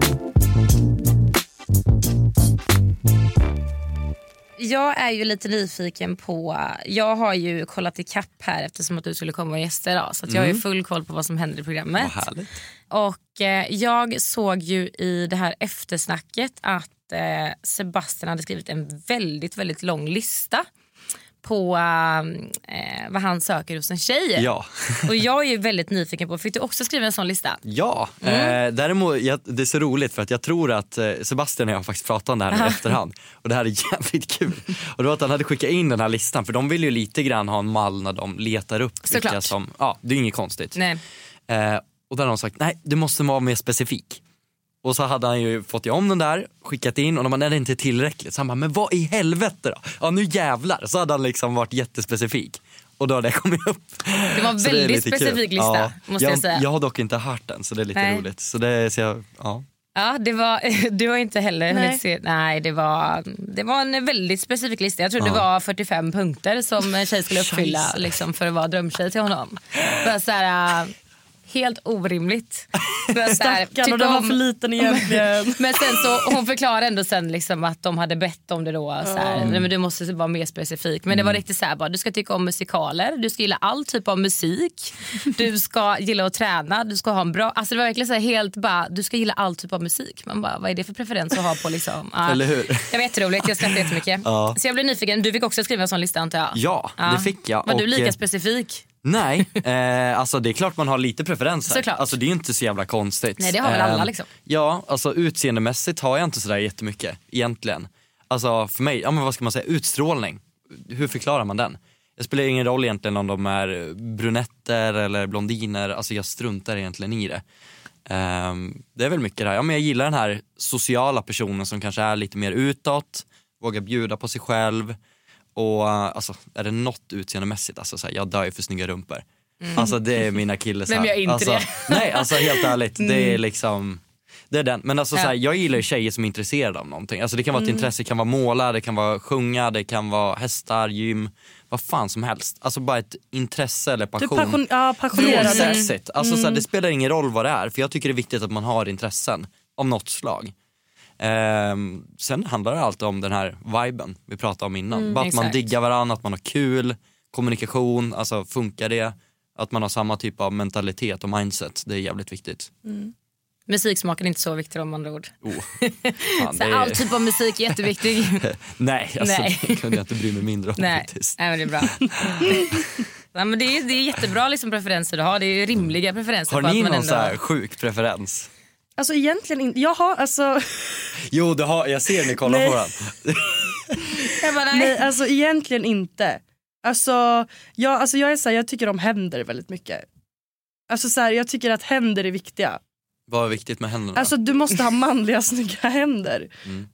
Jag är ju lite nyfiken på, jag har ju kollat i kapp här eftersom att du skulle komma och gästa idag så att jag har ju Mm. full koll på vad som händer i programmet. Och eh, jag såg ju i det här eftersnacket att eh, Sebastian hade skrivit en väldigt, väldigt lång lista på eh, vad han söker hos en tjej. Ja. Och jag är ju väldigt nyfiken på, fick du också skriva en sån lista? Ja, Mm. eh, däremot, jag, det är så roligt för att jag tror att eh, Sebastian och jag har faktiskt pratat om det här i efterhand och det här är jävligt kul. Och det var att han hade skickat in den här listan för de vill ju lite grann ha en mall när de letar upp vilka Såklart. som, ja det är inget konstigt. Nej. Eh, och där har de sagt, nej du måste vara mer specifik. Och så hade han ju fått om den där, skickat in och de bara, nej det är inte tillräckligt. Så han bara, men vad i helvete då? Ja nu jävlar. Så hade han liksom varit jättespecifik. Och då har det kommit upp. Det var en Så väldigt lite kul. specifik lista, måste jag säga. Jag har dock inte hört den så det är lite Nej. roligt. Så det så jag, ja. Ja, det var, du har inte heller Nej. hunnit se. Nej, det var, det var en väldigt specifik lista. Jag tror det Ja. var 45 punkter som en tjej skulle uppfylla liksom, för att vara drömtjej till honom. Bara så här, äh, helt orimligt. Bara så här, Stackarn och den var för liten egentligen. Men sen så, hon förklarade ändå sen liksom att de hade bett om det då. Så här, nej, men du måste vara mer specifik. Men det var riktigt så här, bara, du ska tycka om musikaler, du ska gilla all typ av musik. Du ska gilla att träna, du ska ha en bra... Alltså det var verkligen så här, helt bara, du ska gilla all typ av musik. Man bara, vad är det för preferens att ha på liksom? Ja. Eller hur? Det var jätteroligt, jag skrattade jättemycket. Ja. Så jag blev nyfiken, du fick också skriva en sån lista antar jag? Ja, det fick jag. Var du Och, lika eh, specifik? Nej, eh, alltså det är klart man har lite preferenser. Såklart. Alltså det är ju inte så jävla konstigt. Nej, det har väl alla, Eh, liksom. Ja, alltså utseendemässigt har jag inte sådär jättemycket egentligen. Alltså för mig, ja men vad ska man säga, utstrålning. Hur förklarar man den? Det spelar ingen roll egentligen om de är brunetter eller blondiner, alltså jag struntar egentligen i det. Ehm, det är väl mycket det här, ja men jag gillar den här sociala personen som kanske är lite mer utåt, vågar bjuda på sig själv och uh, alltså är det något utseendemässigt, alltså så här, jag dör ju för snygga rumpor. Alltså det är mina killes Vem gör inte alltså, det? Nej alltså helt ärligt, det är liksom det är den. Men alltså, Ja. så här, jag gillar ju tjejer som är intresserade av någonting. Alltså, det kan vara ett intresse, det kan vara måla, det kan vara sjunga, det kan vara hästar, gym, vad fan som helst. Alltså bara ett intresse eller Du passion. är passion, ja, passionerad. Alltså, så här, det spelar ingen roll vad det är för jag tycker det är viktigt att man har intressen av något slag. Ehm, sen handlar det alltid om den här viben vi pratade om innan. Bara att man exakt. diggar varandra, att man har kul, kommunikation, alltså funkar det? Att man har samma typ av mentalitet och mindset, det är jävligt viktigt. Musiksmaken är inte så viktig om andra ord. Oh, fan, är- All typ av musik är jätteviktig. Nej, alltså, Nej. det kunde jag inte bry mig mindre om Nej, faktiskt. Nej men det är bra. Nej, men det, är, det är jättebra liksom preferenser du har. Det är rimliga preferenser. Har på att ni man någon ändå... så här sjuk preferens? Alltså egentligen inte. Jag har alltså, Jo, det har, jag ser ni kollar på den. Jag bara, nej. nej, alltså egentligen inte. Alltså jag, alltså jag är så här, jag tycker om händer väldigt mycket. Alltså så här, jag tycker att händer är viktiga. Vad är viktigt med händerna? Alltså du måste ha manliga snygga händer. Mm.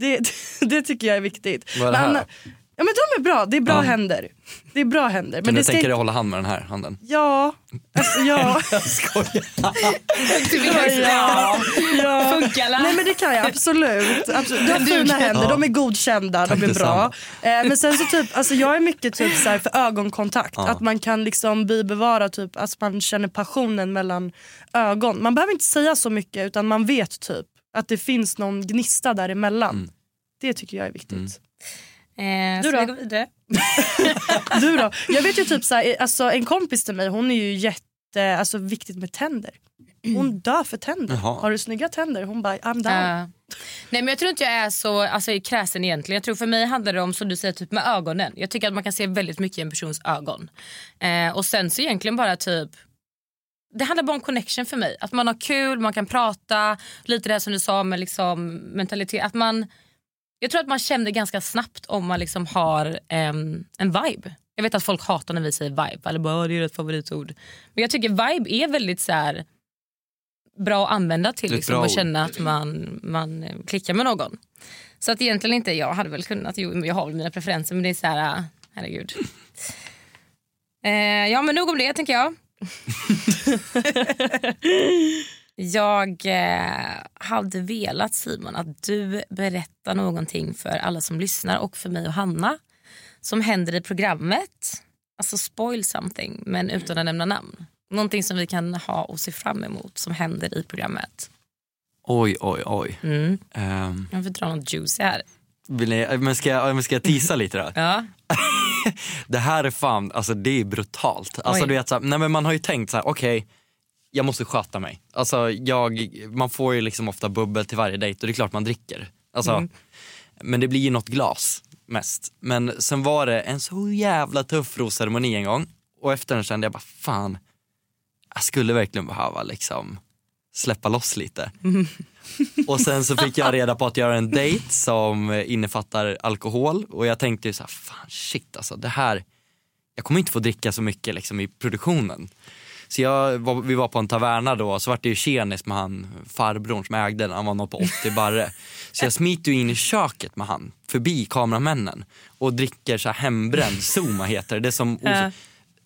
Det, det tycker jag är viktigt. Vad är det Men här anna- Ja men de är bra, det är bra Ja. händer. Det är bra händer. Kan Men du det ska tänka dig inte- att hålla hand med den här handen? Ja, alltså ja. Du vill ja. ja. Funkar det? Nej men det kan jag absolut. absolut. Du har fina händer, Ja. de är godkända, Tack de är bra. Eh, men sen så typ, alltså jag är mycket typ så här för ögonkontakt. Ja. Att man kan liksom bibevara typ, att man känner passionen mellan ögon. Man behöver inte säga så mycket utan man vet typ att det finns någon gnista däremellan. Mm. Det tycker jag är viktigt. Eh, Du ska då? vi gå vidare? Du då? Jag vet ju typ så här, alltså en kompis till mig hon är ju jätte, alltså viktigt med tänder. Hon dör för tänder. Jaha. Har du snygga tänder? Hon bara I'm down. Ja. Nej men jag tror inte jag är så alltså, kräsen egentligen. Jag tror för mig handlar det om som du säger typ med ögonen. Jag tycker att man kan se väldigt mycket i en persons ögon. Eh, och sen så egentligen bara typ det handlar bara om connection för mig. Att man har kul, man kan prata. Lite det här som du sa med liksom mentalitet. Att man, jag tror att man känner ganska snabbt om man liksom har em, en vibe. Jag vet att folk hatar när vi säger vibe. Eller bara, "Åh, det är ett favoritord. Men jag tycker vibe är väldigt så här, bra att använda till liksom, att känna att man, man eh, klickar med någon. Så att egentligen inte, jag hade väl kunnat, jo, jag har väl mina preferenser men det är så här, äh, herregud. Eh, ja men nog om det tänker jag. jag eh, hade velat Simon att du berättar någonting för alla som lyssnar och för mig och Hanna som händer i programmet. Alltså spoil something men utan att nämna namn. Någonting som vi kan ha och se fram emot som händer i programmet. Oj, oj, oj. Mm. Ehm, Jag får dra något juicy här. vill ni, men ska, jag, men ska jag tisa lite då? Ja. Det här är fan, alltså det är brutalt. Alltså Oj. du vet så här, nej men man har ju tänkt så här, okej jag måste sköta mig. Alltså jag, man får ju liksom ofta bubbel till varje dejt och det är klart man dricker. Alltså, Mm. Men det blir ju något glas mest. Men sen var det en så jävla tuff rosceremoni en gång och efter den kände jag bara fan, jag skulle verkligen behöva liksom släppa loss lite. Och sen så fick jag reda på att göra en dejt som innefattar alkohol och jag tänkte ju så här, fan shit alltså det här, jag kommer inte få dricka så mycket liksom i produktionen. Så jag, var, vi var på en taverna då och så var det ju tjenis med han farbrorn som ägde den, han var nog på 80 barre. Så jag smiter ju in i köket med han, förbi kameramännen och dricker så här hembränd, Zuma heter det, det som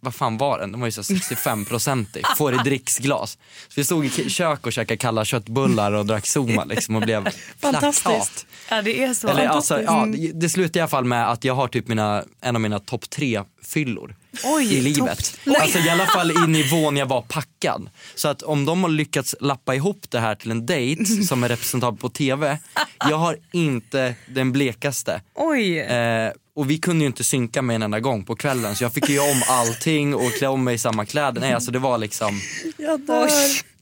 vad fan var den? Den var ju så 65 procentig. Får i dricksglas. Så vi stod i kök och käkade kalla köttbullar och drack Zuma liksom och blev Fantastiskt. plakat. Ja det är så. Eller, alltså, ja, det- det slutar i alla fall med att jag har typ mina, en av mina topp tre fyllor Oj, i livet. Alltså i alla fall i nivån jag var packad. Så att om de har lyckats lappa ihop det här till en dejt som är representabel på TV, jag har inte den blekaste. Oj. Eh, och vi kunde ju inte synka med en enda gång på kvällen så jag fick ju om allting och klä om mig i samma kläder. Nej alltså det var liksom, Jag dör.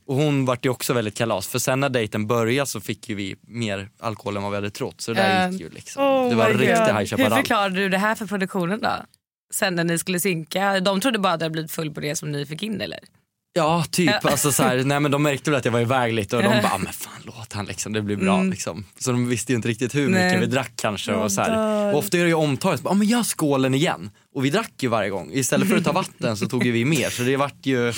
och hon vart ju också väldigt kalas för sen när dejten började så fick ju vi mer alkohol än vad vi hade trott. Så det där Eh, gick ju liksom, oh det var God. High Hur Chaparral. förklarade du det här för produktionen då? Sen när ni skulle synka. De trodde bara att det hade blivit full på det som ni fick in eller? Ja typ, Ja. alltså så här, nej men de märkte väl att jag var iväg lite och de bara, "Ah, men fan låt han liksom, det blir bra Mm. liksom. Så de visste ju inte riktigt hur mycket Nej. vi drack kanske. Och, så här. och ofta är det ju omtaget, ja men gör skålen igen. Och vi drack ju varje gång. Istället för att ta vatten så tog ju vi mer. Så det vart ju,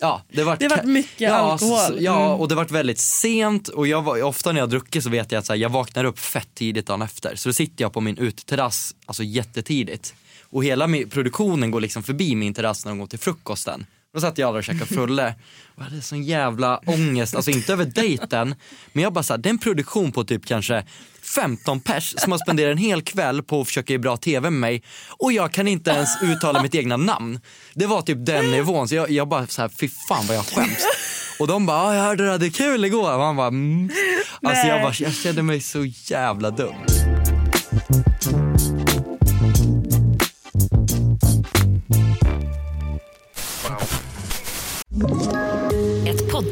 ja det vart, Det vart mycket ja, alkohol. Så, ja Mm. och det vart väldigt sent och jag var, ofta när jag druckit så vet jag att så här, jag vaknar upp fett tidigt dagen efter. Så då sitter jag på min uteterrass, alltså jättetidigt. Och hela produktionen går liksom förbi min terrass när de går till frukosten. Då satt jag där och käkade frulle och hade sån jävla ångest, alltså inte över dejten, men jag bara såhär, det är en produktion på typ kanske 15 pers som har spenderat en hel kväll på att försöka ge bra tv med mig och jag kan inte ens uttala mitt egna namn. Det var typ den nivån, så jag, jag bara såhär, fy fan vad jag skäms. Och de bara, "Ja, jag hörde du hade kul igår. Och man bara, mm. Alltså jag, bara, jag kände mig så jävla dum.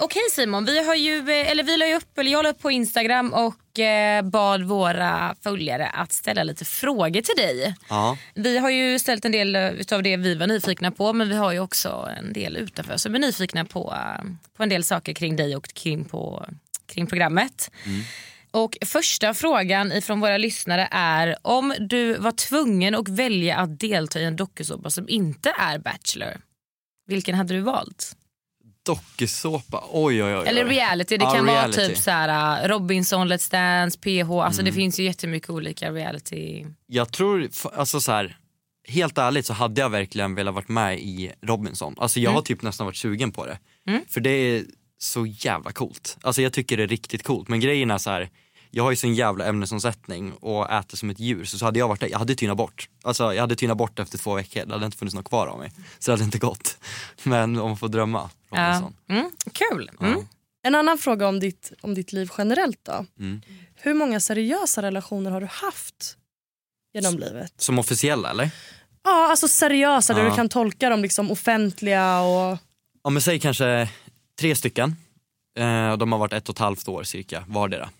Okej Simon, vi har ju, eh, eller vi la upp, eller jag la upp på Instagram och eh, bad våra följare att ställa lite frågor till dig. Ja. Vi har ju ställt en del av det vi var nyfikna på men vi har ju också en del utanför som är nyfikna på, eh, på en del saker kring dig och kring, på, kring programmet. Och Första frågan ifrån våra lyssnare är om du var tvungen att välja att delta i en dokusåpa som inte är Bachelor. Vilken hade du valt? Dokusåpa, oj oj oj. Eller reality, det Ja, kan reality. vara typ så här, uh, Robinson, Let's Dance, PH. Alltså Mm. Det finns ju jättemycket olika reality. Jag tror, alltså så här, helt ärligt så hade jag verkligen velat varit med i Robinson. Alltså jag Mm. har typ nästan varit sugen på det. Mm. För det är så jävla coolt. Alltså jag tycker det är riktigt coolt. Men grejen är så här, jag har ju sån jävla ämnesomsättning och äter som ett djur. Så, så hade jag varit där, jag hade tynat bort. Alltså jag hade tynat bort efter två veckor. Det hade inte funnits något kvar av mig. Så det hade inte gått. Men om man får drömma. Ja. Mm, kul. Mm. En annan fråga om ditt, om ditt liv generellt då. Mm. Hur många seriösa relationer har du haft genom livet? Som officiella eller? Ja, alltså seriösa där du kan tolka dem liksom offentliga och... Ja men säg kanske tre stycken. Eh, de har varit ett och ett halvt år cirka vardera.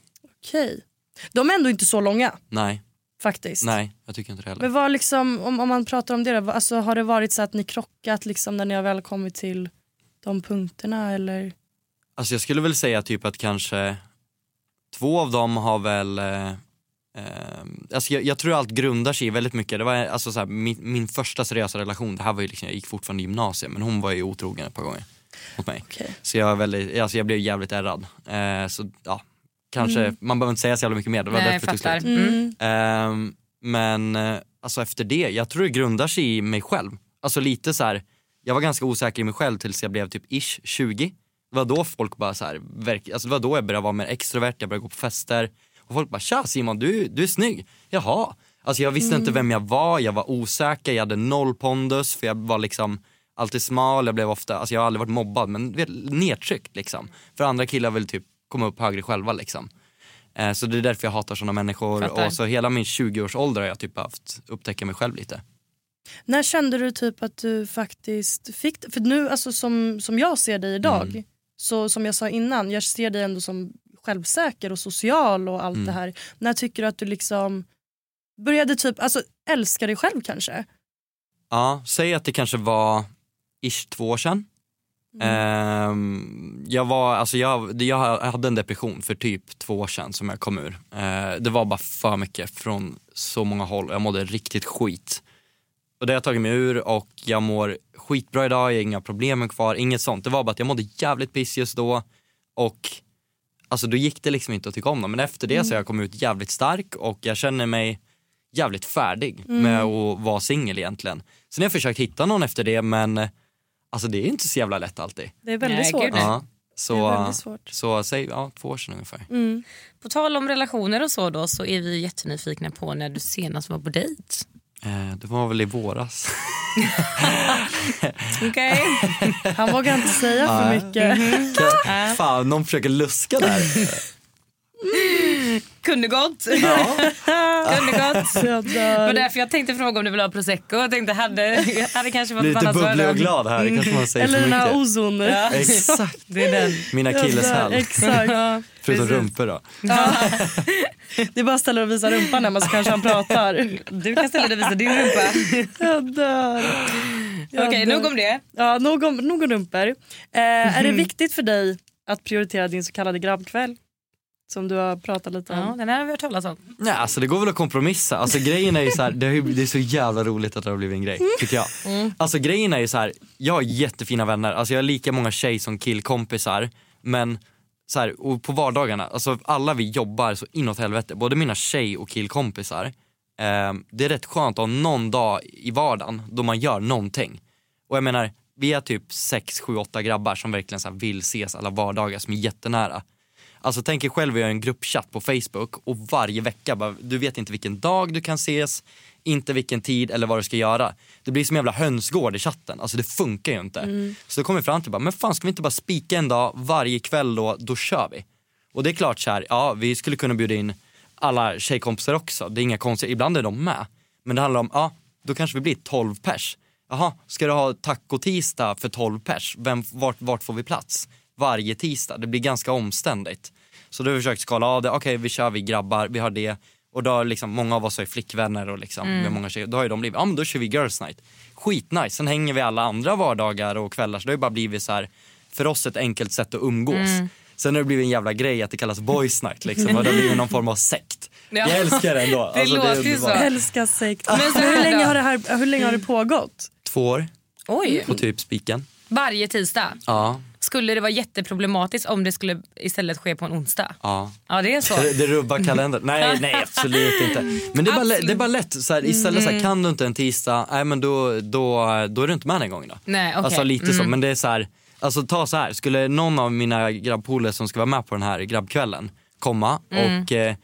Okej. De är ändå inte så långa Nej, faktiskt. nej jag tycker inte det heller. Men vad liksom, om, om man pratar om det då, alltså, har det varit så att ni krockat liksom, när ni har väl kommit till de punkterna eller? Alltså jag skulle väl säga typ att kanske två av dem har väl eh, eh, alltså jag, jag tror allt grundar sig väldigt mycket, det var alltså så här, min, min första seriösa relation, det här var ju liksom, jag gick fortfarande i gymnasiet men hon var ju otrogen ett par gånger mot mig. Så jag, är väldigt, alltså jag blev jävligt ärrad. Eh, så ja, kanske, Mm. man behöver inte säga så jävla mycket mer, det var Nej, därför tog fattar. Mm. Ehm, men eh, alltså efter det, jag tror det grundar sig i mig själv. Alltså lite så här, jag var ganska osäker i mig själv tills jag blev typ ish 20. Det var då folk bara så här, verk, alltså det var då jag började vara mer extrovert, jag började gå på fester. Och folk bara tja Simon du, du är snygg. Jaha. Alltså jag visste Mm. inte vem jag var, jag var osäker, jag hade noll pondus för jag var liksom alltid smal, jag blev ofta, alltså jag har aldrig varit mobbad men nedtryckt liksom. För andra killar vill typ komma upp högre själva liksom. Eh, Så det är därför jag hatar sådana människor Fattar. och så hela min 20-årsålder har jag typ haft upptäcka mig själv lite. När kände du typ att du faktiskt fick? För nu, alltså som, som jag ser dig idag, Mm. så som jag sa innan, jag ser dig ändå som självsäker och social och allt Mm. det här. När tycker du att du liksom började typ, alltså älska dig själv kanske? Ja, säg att det kanske var ish två år sedan. Ehm, jag, var, alltså jag, jag hade en depression för typ två år sedan som jag kom ur. Eh, det var bara för mycket från så många håll. Jag mådde riktigt skit. Och det har jag tagit mig ur och jag mår skitbra idag, jag har inga problem kvar, inget sånt. Det var bara att jag mådde jävligt piss just då och alltså då gick det liksom inte att tycka om dem. Men efter det Mm. så har jag kommit ut jävligt stark och jag känner mig jävligt färdig Mm. med att vara singel egentligen. Sen har jag försökt hitta någon efter det men alltså det är inte så jävla lätt alltid. Det är väldigt Nej, svårt. Ja, så, Det är väldigt svårt. så säg ja, två år sedan ungefär. Mm. På tal om relationer och så då så är vi jättenyfikna på när du senast var på dejt. Eh, det var väl i våras. Okej. Han vågar inte säga för mycket. Mhm. Fan, någon försöker luska där. Kunde gått. Ja. Kunde gått. Jag Det var därför jag tänkte fråga om du vill ha prosecco. Jag tänkte hade, hade kanske fått Lite bubblig och glad här, det kanske man säger Eller för den här mycket. ozon. Ja. Exakt. Det är den. Min Jag dör, akilleshäl. Exakt. Ja, Förutom precis. rumpor då. Ja. Det är bara att ställa och visa rumpan hemma så kanske han pratar. Du kan ställa dig och visa din rumpa. Jag dör. Jag Okej, dör. nog om det. Ja, nog om, nog om rumpor. Eh, Är det viktigt för dig att prioritera din så kallade grabbkväll? Som du har pratat lite om. Ja, den här har vi hört talas om. Nej, alltså det går väl att kompromissa. Alltså grejen är ju så här, det, är, det är så jävla roligt att det har blivit en grej, tycker jag. Mm. Alltså grejen är ju så här, jag har jättefina vänner, alltså jag har lika många tjej som killkompisar. Men så här, och på vardagarna, alltså alla vi jobbar så inåt helvete, både mina tjej och killkompisar. Eh, det är rätt skönt att ha någon dag i vardagen då man gör någonting. Och jag menar, vi är typ 6, 7, 8 grabbar som verkligen så här vill ses alla vardagar som är jättenära. Alltså tänk er själv, vi har en gruppchatt på Facebook och varje vecka, bara, du vet inte vilken dag du kan ses, inte vilken tid eller vad du ska göra. Det blir som en jävla hönsgård i chatten, alltså det funkar ju inte. Mm. Så då kom vi fram till, bara, men fan ska vi inte bara spika en dag varje kväll då, då kör vi. Och det är klart så här, ja vi skulle kunna bjuda in alla tjejkompisar också, det är inga konstiga, ibland är de med. Men det handlar om, ja då kanske vi blir 12 pers. Jaha, ska du ha taco-tisdag för 12 pers? Vem, vart, vart får vi plats? Varje tisdag. Det blir ganska omständigt. Så då har vi försökt skala av det. Okej, vi kör vi grabbar, vi har det. Och då har liksom, många av oss är flickvänner och liksom, Mm. vi har många tjejer. Då har ju de blivit, ja men då kör vi girls night. Skitnice. Sen hänger vi alla andra vardagar och kvällar så det har ju bara blivit så här för oss ett enkelt sätt att umgås. Mm. Sen har det blivit en jävla grej att det kallas boys night liksom och det har blivit någon form av sekt. Ja. Jag älskar det ändå. Det Alltså, låter ju underbart. så. Älskar sekt. Men Men så hur, länge har det här, hur länge har det pågått? Två år Oj. på typ spiken. Varje tisdag. Ja, Skulle det vara jätteproblematiskt om det skulle istället ske på en onsdag? ja. Ja det är så. Det, rubbar kalendern. Nej, nej absolut inte. Men det är bara, lä- det är bara lätt. Så här, istället så här, Mm. kan du inte en tisdag, nej men då, då, då är du inte med den gången då. Nej, okej. Alltså lite så. Mm. Men det är så här, alltså ta så här. Skulle någon av mina grabbpolare som ska vara med på den här grabbkvällen komma Mm. och eh,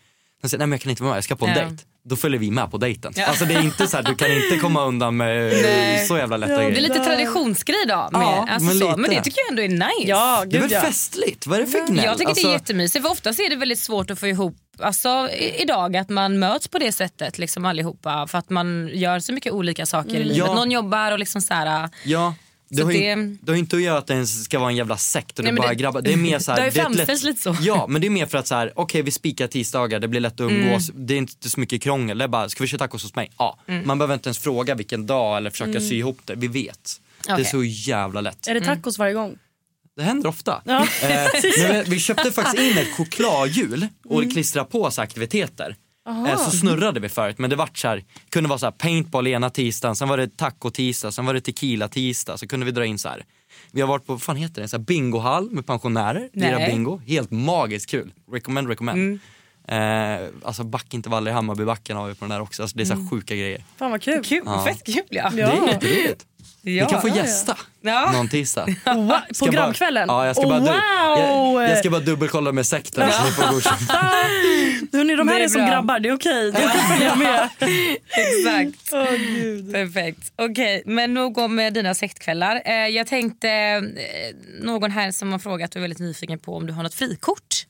säger nej men jag kan inte vara med, jag ska på en Ja. dejt. Då följer vi med på dejten. Ja. Alltså det är inte så här, du kan inte komma undan med Nej. så jävla lätta Det är grejer. lite traditionsgrej då. Med, Ja, alltså men så. lite. men det tycker jag ändå är nice. Ja, Det är väl festligt? Vad är det för gnäll? Jag tycker Alltså- det är jättemysigt för oftast är det väldigt svårt att få ihop alltså, i- idag att man möts på det sättet liksom allihopa för att man gör så mycket olika saker i Mm. livet. Ja. Någon jobbar och liksom så här, Ja, det har, det- ju, det har inte att göra att det ens ska vara en jävla sekt och det Nej, bara det- grabbar. Det är mer så här, det har ju framställts lite så. Ja, men det är mer för att så här, okej vi spikar tisdagar, det blir lätt att umgås, Mm. det är inte så mycket krångel. Det är bara, ska vi köra tacos hos mig? Ja. Mm. Man behöver inte ens fråga vilken dag eller försöka Mm. sy ihop det, vi vet. Det Okej. är så jävla lätt. Är det tacos varje gång? Det händer ofta. Ja. Eh, men vi, vi köpte faktiskt in ett chokladhjul och Mm. klistrade på så aktiviteter. Aha. Eh, Så snurrade vi förut men det vart så här, kunde vara så här paintball ena tisdagen, sen var det taco tisdag, sen var det tequila tisdag, så kunde vi dra in så här. Vi har varit på, vad fan heter det, så här bingohall med pensionärer, lira Nej. bingo. Helt magiskt kul. Recommend, recommend. Eh, alltså backintervaller i Hammarbybacken har vi på den där också, alltså det är så här Mm. sjuka grejer. Fan vad kul. Kul, Ja. fett kul ja. Det är jätteroligt. Ja. Ni kan få Ja, ja. gästa Ja. någon tisdag. Wow, på bara-? Ja, jag ska, bara, wow! jag, jag ska bara dubbelkolla med sekten så får godkänt. Hörrni, de här Det är är, som grabbar, det är okej. Följa med. Exakt. Gud. Perfekt. Okej, men nog om eh, dina sektkvällar. Eh, jag tänkte, eh, någon här som har frågat och är väldigt nyfiken på om du har något frikort.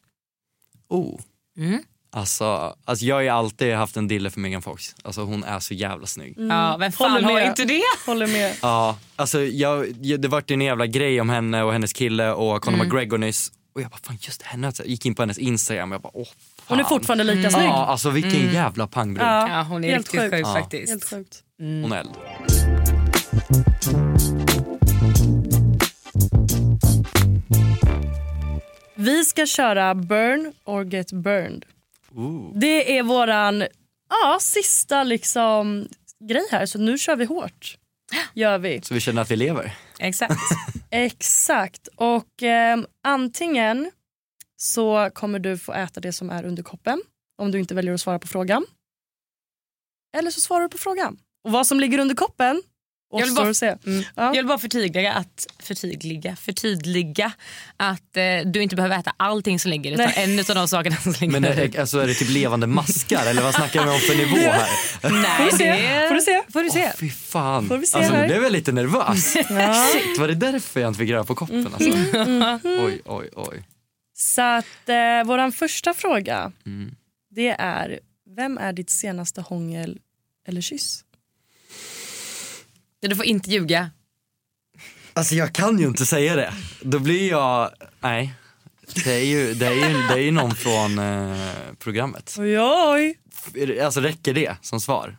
Oh. Mm. Alltså, alltså jag har ju alltid haft en dille för Megan Fox. Alltså hon är så jävla snygg. Ja, vem fan Håller har med. inte det? Håller med. Ja, alltså jag, jag, det vart ju en jävla grej om henne och hennes kille och Conor Mm. McGregor nyss. Och jag bara fan just henne, jag gick in på hennes instagram och jag bara åh fan. Hon är fortfarande lika snygg. Ja, alltså vilken Mm. jävla pangbrud. Ja, hon är helt riktigt sjuk Ja. faktiskt. Helt sjukt. Hon är eld. Vi ska köra Burn or get burned. Ooh. Det är våran ja, sista liksom, grej här, så nu kör vi hårt. Gör vi. Så vi känner att vi lever. Exakt. Exakt. Och ehm, antingen så kommer du få äta det som är under koppen om du inte väljer att svara på frågan. Eller så svarar du på frågan. Och vad som ligger under koppen Jag vill bara-. Mm. Ja. Jag vill bara förtydliga att, förtydliga, förtydliga att eh, du inte behöver äta allting som ligger utan Nej. en av de sakerna som ligger Men är, alltså, är det typ levande maskar eller vad snackar vi om för nivå här? Nej, Får du se? det Får du se? får du se. Fy fan. Får vi se alltså, nu blev jag lite nervös. Ja. Shit, var det därför jag inte fick röra på koppen? Alltså? Oj, oj, oj. Så att eh, våran första fråga Mm. det är vem är ditt senaste hångel eller kyss? Du får inte ljuga. Alltså jag kan ju inte säga det. Då blir jag, nej. Det är ju, det är ju, det är ju någon från eh, programmet. Oj, oj. Alltså räcker det som svar?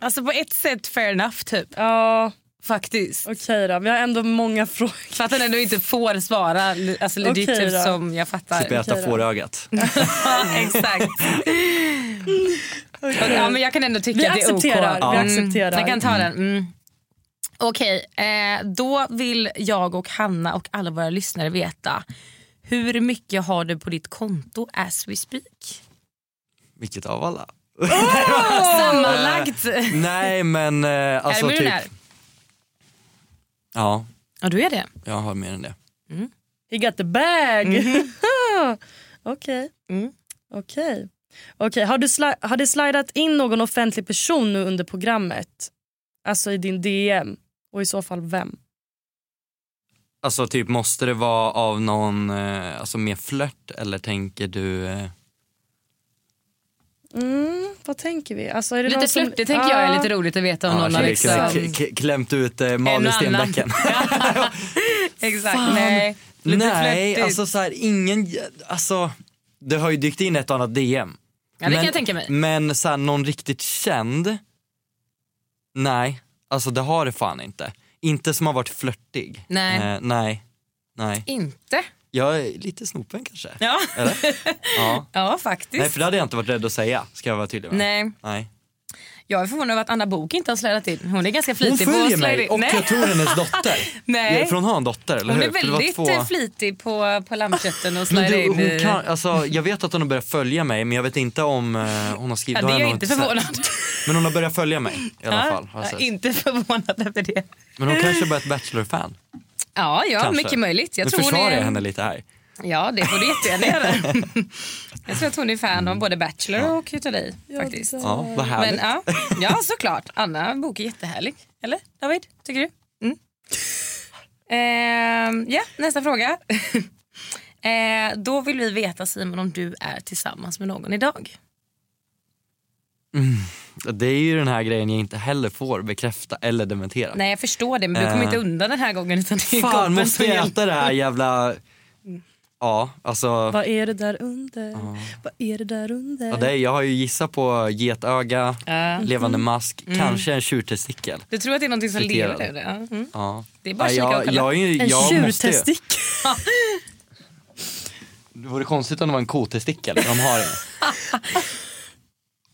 Alltså på ett sätt fair enough typ. Ja, Faktiskt. okej då. Vi har ändå många frågor. Fattar när du inte får svara alltså legit Okej typ då. som jag fattar. Slipper äta okej då. fårögat. Exakt. Ja, men jag kan ändå tycka Vi att det är OK. accepterar, vi Mm, accepterar. Jag kan ta den. Mm. Okej, eh, då vill jag och Hanna och alla våra lyssnare veta hur mycket har du på ditt konto as we speak? Vilket av alla? Sammanlagt. Nej men eh, alltså är du typ. miljonär? Ja, Ja, du är det. jag har mer än det. He got the bag. Okej. Mm. Okej. Okej, Har, du sli- har det slidat in någon offentlig person nu under programmet? Alltså i din DM? Och i så fall vem? Alltså typ måste det vara av någon, eh, alltså mer flört eller tänker du? Eh, Mm, vad tänker vi? Alltså, är det Lite som- flörtigt tänker jag är lite roligt att veta om ja, någon har liksom... k- k- klämt ut eh, Malin En och annan. Stenbecken. Exakt, Fan. nej. Lite Nej, flörtigt. alltså så här, ingen, alltså det har ju dykt in ett annat DM. Ja, det kan jag tänka mig. Men så här, någon riktigt känd, nej, alltså det har det fan inte. Inte som har varit flörtig. Nej. Eh, nej, nej. Inte? Jag är lite snopen kanske. Ja. Eller? Ja. ja, faktiskt. Nej för det hade jag inte varit rädd att säga, ska jag vara tydlig med. Nej. Nej. Jag är förvånad över att Anna Bok inte har slädat in. Hon är ganska Hon flitig att följer mig och Nej. jag tror hennes dotter. Nej. För hon har en dotter, eller Hon hur? är det var väldigt två- eh, flitig på, på lammkötten och du, in hon kan, alltså, jag vet att hon har börjat följa mig men jag vet inte om eh, hon har skrivit Ja, det har är jag inte sett. förvånad. Men hon har börjat följa mig i alla fall. har jag är inte förvånad över det. Men hon kanske är ett Bachelor-fan. Ja, ja kanske. mycket möjligt. Jag nu tror hon försvarar är... jag henne lite här. Ja, det får du jättegärna göra. jag tror att hon är fan av både Bachelor och utav dig. faktiskt. Ja, vad härligt. Men, ja, ja, såklart. Anna Bok är jättehärlig. Eller David? Tycker du? Mm. Ehm, ja, nästa fråga. Eh, då vill vi veta Simon om du är tillsammans med någon idag. Det är ju den här grejen jag inte heller får bekräfta eller dementera. Nej jag förstår det men du kommer Eh. inte undan den här gången. Utan det är Fan, måste jag äta det här jävla... Ja, alltså... Vad är det där under? Vad är det där under? Ja, det är, jag har ju gissat på getöga, Ja. levande mask, Mm. kanske en tjurtestikel. Du tror att det är någonting som Friterad. lever? Ja. Mm. Ja. Det är bara att ja, kika och kolla. jag, jag, En jag måste ju- tjurtestikel. Det vore konstigt om det var en kotestikel, de har ingen.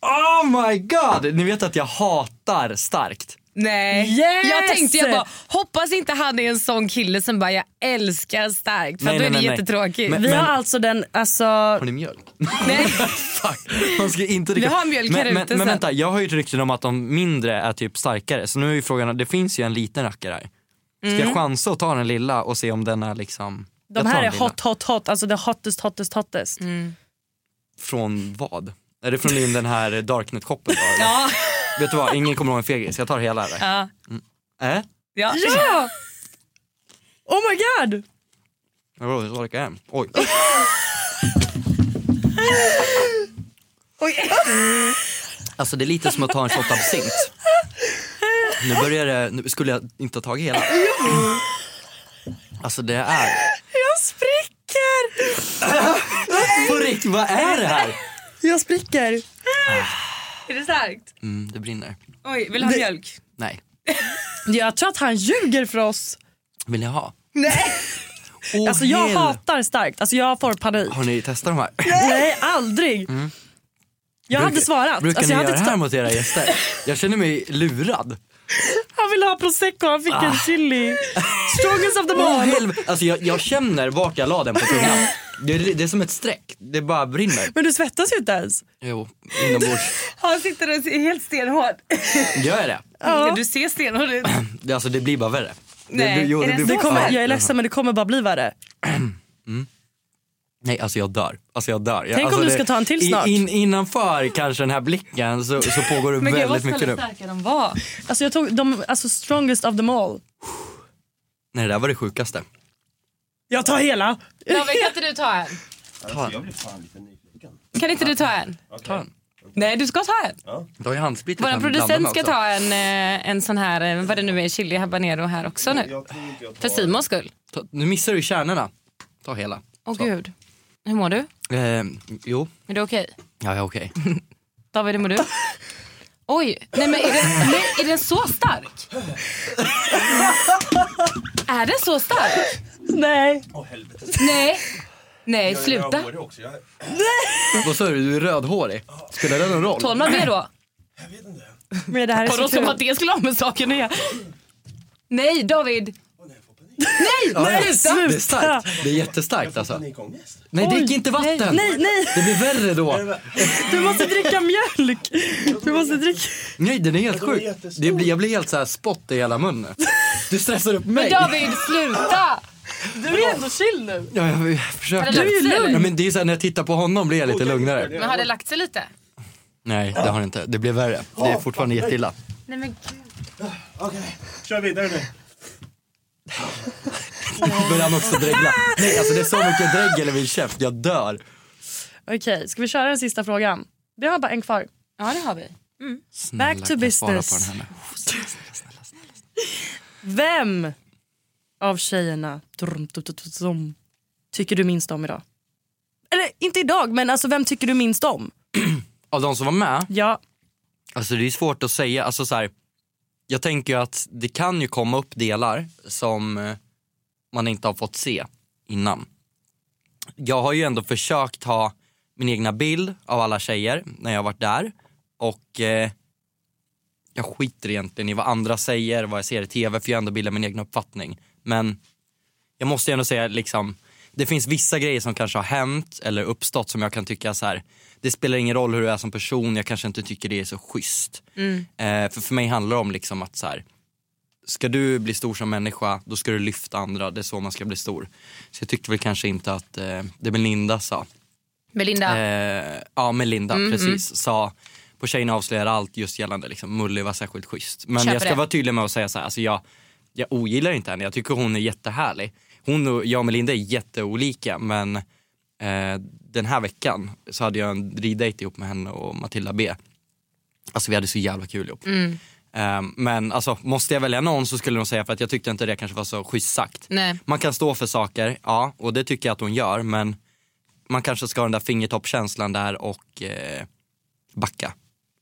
Oh my god! Ni vet att jag hatar starkt. Nej. Yes! Jag tänkte jag bara, hoppas inte han är en sån kille som bara jag älskar starkt. För Nej, då nej, är det nej, nej. jättetråkigt. Men- Vi har alltså den, alltså... Har ni mjölk? Nej. Fuck, man ska inte Vi dricka. har mjölk här men, men, ute men vänta, jag har ju ett rykte om att de mindre är typ starkare. Så nu är ju frågan, det finns ju en liten rackare här. Ska Mm. jag chansa och ta den lilla och se om den är liksom... De här är hot, hot, hot. Alltså the hottest, hottest, hottest. Mm. Från vad? Är det från den här eller? Ja. Vet du vad, ingen kommer ihåg en fegis. Jag tar hela eller? Ja. Äh? Ja. Ja! Oh my god! Vadå, så orkar jag hem? Oj. Oj. Alltså det är lite som att ta en shot absint. Nu börjar det, nu skulle jag inte ha tagit hela. Alltså det är... Jag spricker! På riktigt, vad är det här? Jag spricker. Är det starkt? Mm, det brinner. Oj, vill du ha Det- mjölk? Nej. Jag tror att han ljuger för oss. Vill ni ha? Nej. Åh, Alltså jag hell. hatar starkt. Alltså jag får panik. Har ni testat de här? Nej, aldrig. Jag hade svarat. Brukar Alltså, ni jag göra hade det här mot era gäster? Jag känner mig lurad. Han ville ha prosecco, han fick en chili. Strongest of them all. alltså jag, jag känner vart jag la den på tungan. Det är, det är som ett streck, det bara brinner. Men du svettas ju inte ens. Jo, inombords. Han sitter och är helt stenhård. Gör jag det? Ja. Du ser stenhård ut. det? Alltså det blir bara värre. Nej, det, jo, är det blir så Det kommer, Ja. jag är ledsen men det kommer bara bli värre. Nej, alltså jag dör. Alltså jag dör. Tänk om alltså du ska ta en till snart. In, innanför kanske den här blicken så, så pågår det Men gud vad väldigt mycket nu. starka de var. Alltså jag tog de, alltså strongest of them all. Nej, det där var det sjukaste. Jag tar hela. David kan inte du ta en? Ta, Kan inte du ta en? ta en. Nej du ska ta en. Du har ju handsprit Vår producent ska ta en, eh, en sån här, eh, vad det nu är, chili habanero här också nu. För Simons skull. Ta, nu missar du kärnorna. Ta hela. Åh Så. gud. Hur mår du? Eh, jo, Är du okej? ja, ja okej. David, hur mår du? Oj, nej men är den, nej, är den så stark? är den så stark? Nej. Nej. Nej, sluta. Vad sa du, du är rödhårig? Spelar det någon roll? Tål man det då? Men det här är Vadå så som kul. att det skulle ha med saken att göra? Nej, David. Nej, Ja, nej, sluta. Det är starkt. Det är jättestarkt alltså. Nej, drick inte vatten. Nej, nej. Det blir värre då. Du måste dricka mjölk. Du måste dricka. Nej, den är helt sjuk. Det blir, jag blir helt så här spott i hela munnen. Du stressar upp mig. Men David, sluta. Du är ändå chill nu. Ja, jag försöker. Det lagt sig, eller? Ja, men det är så här, när jag tittar på honom blir jag lite lugnare. Men har det lagt sig lite? Nej, det har det inte. Det blir värre. Det är fortfarande jätteilla. Nej men Okej, kör vidare nu. Börjar han också dregla. Nej, alltså det är så mycket dregel i min käft. Jag dör. Okej, ska vi köra den sista frågan? Vi har bara en kvar. Ja, det har vi. Snälla, Back to kan jag svara business. på den här nu? Vem av tjejerna drum, dum, dum, dum, dum, tycker du minst om idag? Eller inte idag, men alltså vem tycker du minst om? Av de som var med? Ja. Alltså det är svårt att säga. Alltså så här, jag tänker ju att det kan ju komma upp delar som eh, man inte har fått se innan. Jag har ju ändå försökt ha min egna bild av alla tjejer när jag har varit där. Och eh, jag skiter egentligen i vad andra säger, vad jag ser i tv för jag har ändå bildat min egen uppfattning. Men jag måste ändå säga liksom, det finns vissa grejer som kanske har hänt eller uppstått som jag kan tycka så här det spelar ingen roll hur du är som person, jag kanske inte tycker det är så schysst. Mm. Eh, för för mig handlar det om liksom att så här, ska du bli stor som människa, då ska du lyfta andra, det är så man ska bli stor. Så jag tyckte väl kanske inte att eh, det Melinda sa, Melinda. Eh, ja, Melinda Mm, precis. mm. Sa på Tjejerna avslöjar allt just gällande liksom, Mully var särskilt schysst. Men Köper jag ska det. vara tydlig med att säga så här, alltså jag, jag ogillar inte henne. Jag tycker hon är jättehärlig. Hon och jag och Melinda är jätteolika men den här veckan så hade jag en riddejt ihop med henne och Matilda B. Alltså vi hade så jävla kul ihop. Mm. Eh, men alltså måste jag välja någon så skulle nog säga för att jag tyckte inte det kanske var så schysst sagt. Nej. Man kan stå för saker, ja, och det tycker jag att hon gör, men man kanske ska ha den där fingertoppkänslan där och eh, backa.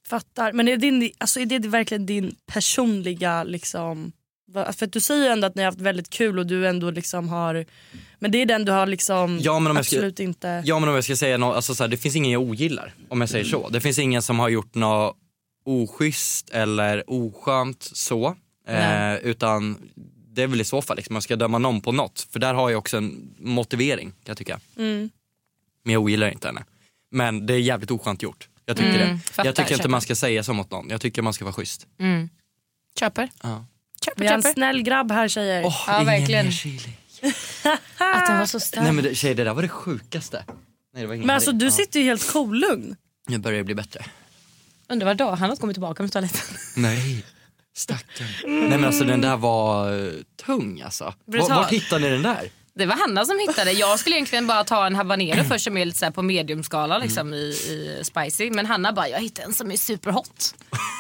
Fattar. Men är, din, alltså är det verkligen din personliga liksom... För att du säger ju ändå att ni har haft väldigt kul och du ändå liksom har... Men det är den du har liksom Ja, men om jag ska- absolut inte... Ja men om jag ska säga något, alltså så här, det finns ingen jag ogillar om jag säger så. Det finns ingen som har gjort något oschysst eller oskönt så. Eh, utan det är väl i så fall liksom, man ska döma någon på något. För där har jag också en motivering kan jag tycka. Mm. Men jag ogillar inte henne. Men det är jävligt oskönt gjort. Jag tycker Mm, det. fattar, jag tycker inte köper. man ska säga så mot någon. Jag tycker man ska vara schysst. Mm. Köper. Ja. Köper, Vi har en köper. snäll grabb här tjejer. ja, ingen verkligen. mer chili. Att den var så stark. Nej men det, tjej, det där var det sjukaste. Nej, det var ingen Men alltså du Ja. sitter ju helt kolugn. Nu börjar det bli bättre. Undrar vad då han har kommit tillbaka med toaletten. Nej, stackarn. Nej men alltså den där var eh, tung alltså. Var, Brutal. vart hittade ni den där? Det var Hanna som hittade. Jag skulle egentligen bara ta en habanero först som är lite så här på mediumskala liksom, i, i spicy. Men Hanna bara, jag hittade en som är superhot.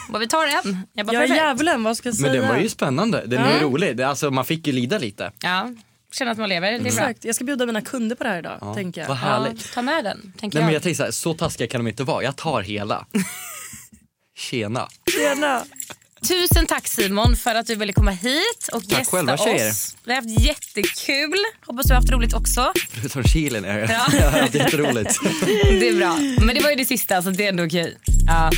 Bara, vi tar en. Jag bara, Ja djävulen vad ska jag säga? Men den var ju spännande, den är ju rolig. Det, alltså, man fick ju lida lite. Ja, känner att man lever. Det är bra. Exakt, jag ska bjuda mina kunder på det här idag. Ja, tänker jag. vad härligt. Ja, ta med den, tänker Nej men jag. jag tänkte så, här, så taskiga kan de inte vara, jag tar hela. Tjena. Tjena. Tusen tack Simon för att du ville komma hit och Tack gästa själva, tjejer. oss. Vi har haft jättekul. Hoppas du har haft roligt också. Förutom chilen är jag. Ja. Har haft jätteroligt. Det är bra. Men det var ju det sista så det är ändå okej. Ja.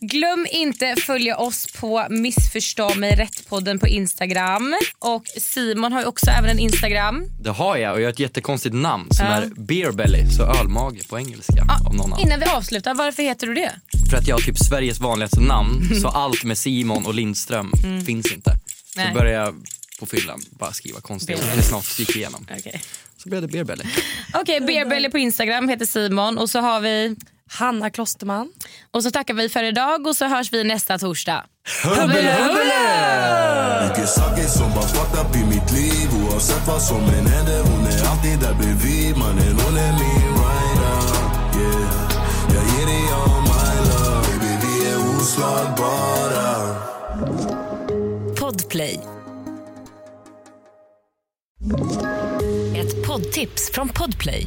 Glöm inte följa oss på Missförstå mig rätt-podden på Instagram. Och Simon har ju också även en Instagram. Det har jag och jag har ett jättekonstigt namn som Ja. är beer belly, så ölmage på engelska. av någon. Innan vi avslutar, varför heter du det? För att jag har typ Sveriges vanligaste namn, så allt med Simon och Lindström Mm. finns inte. Så Nej. började jag på fyllan bara skriva konstiga ord. Snart gick igenom. Okej, Så blev det beer belly. okay, Beerbelly på Instagram heter Simon och så har vi Hanna Klosterman. och så tackar vi för idag och så hörs vi nästa torsdag. Mycket saker som var fucked up i mitt liv Oavsett vad som än händer Hon är alltid där bredvid Mannen hon är min rider yeah. Jag ger dig all my love Baby vi är oslagbara Podplay. Ett poddtips från Podplay.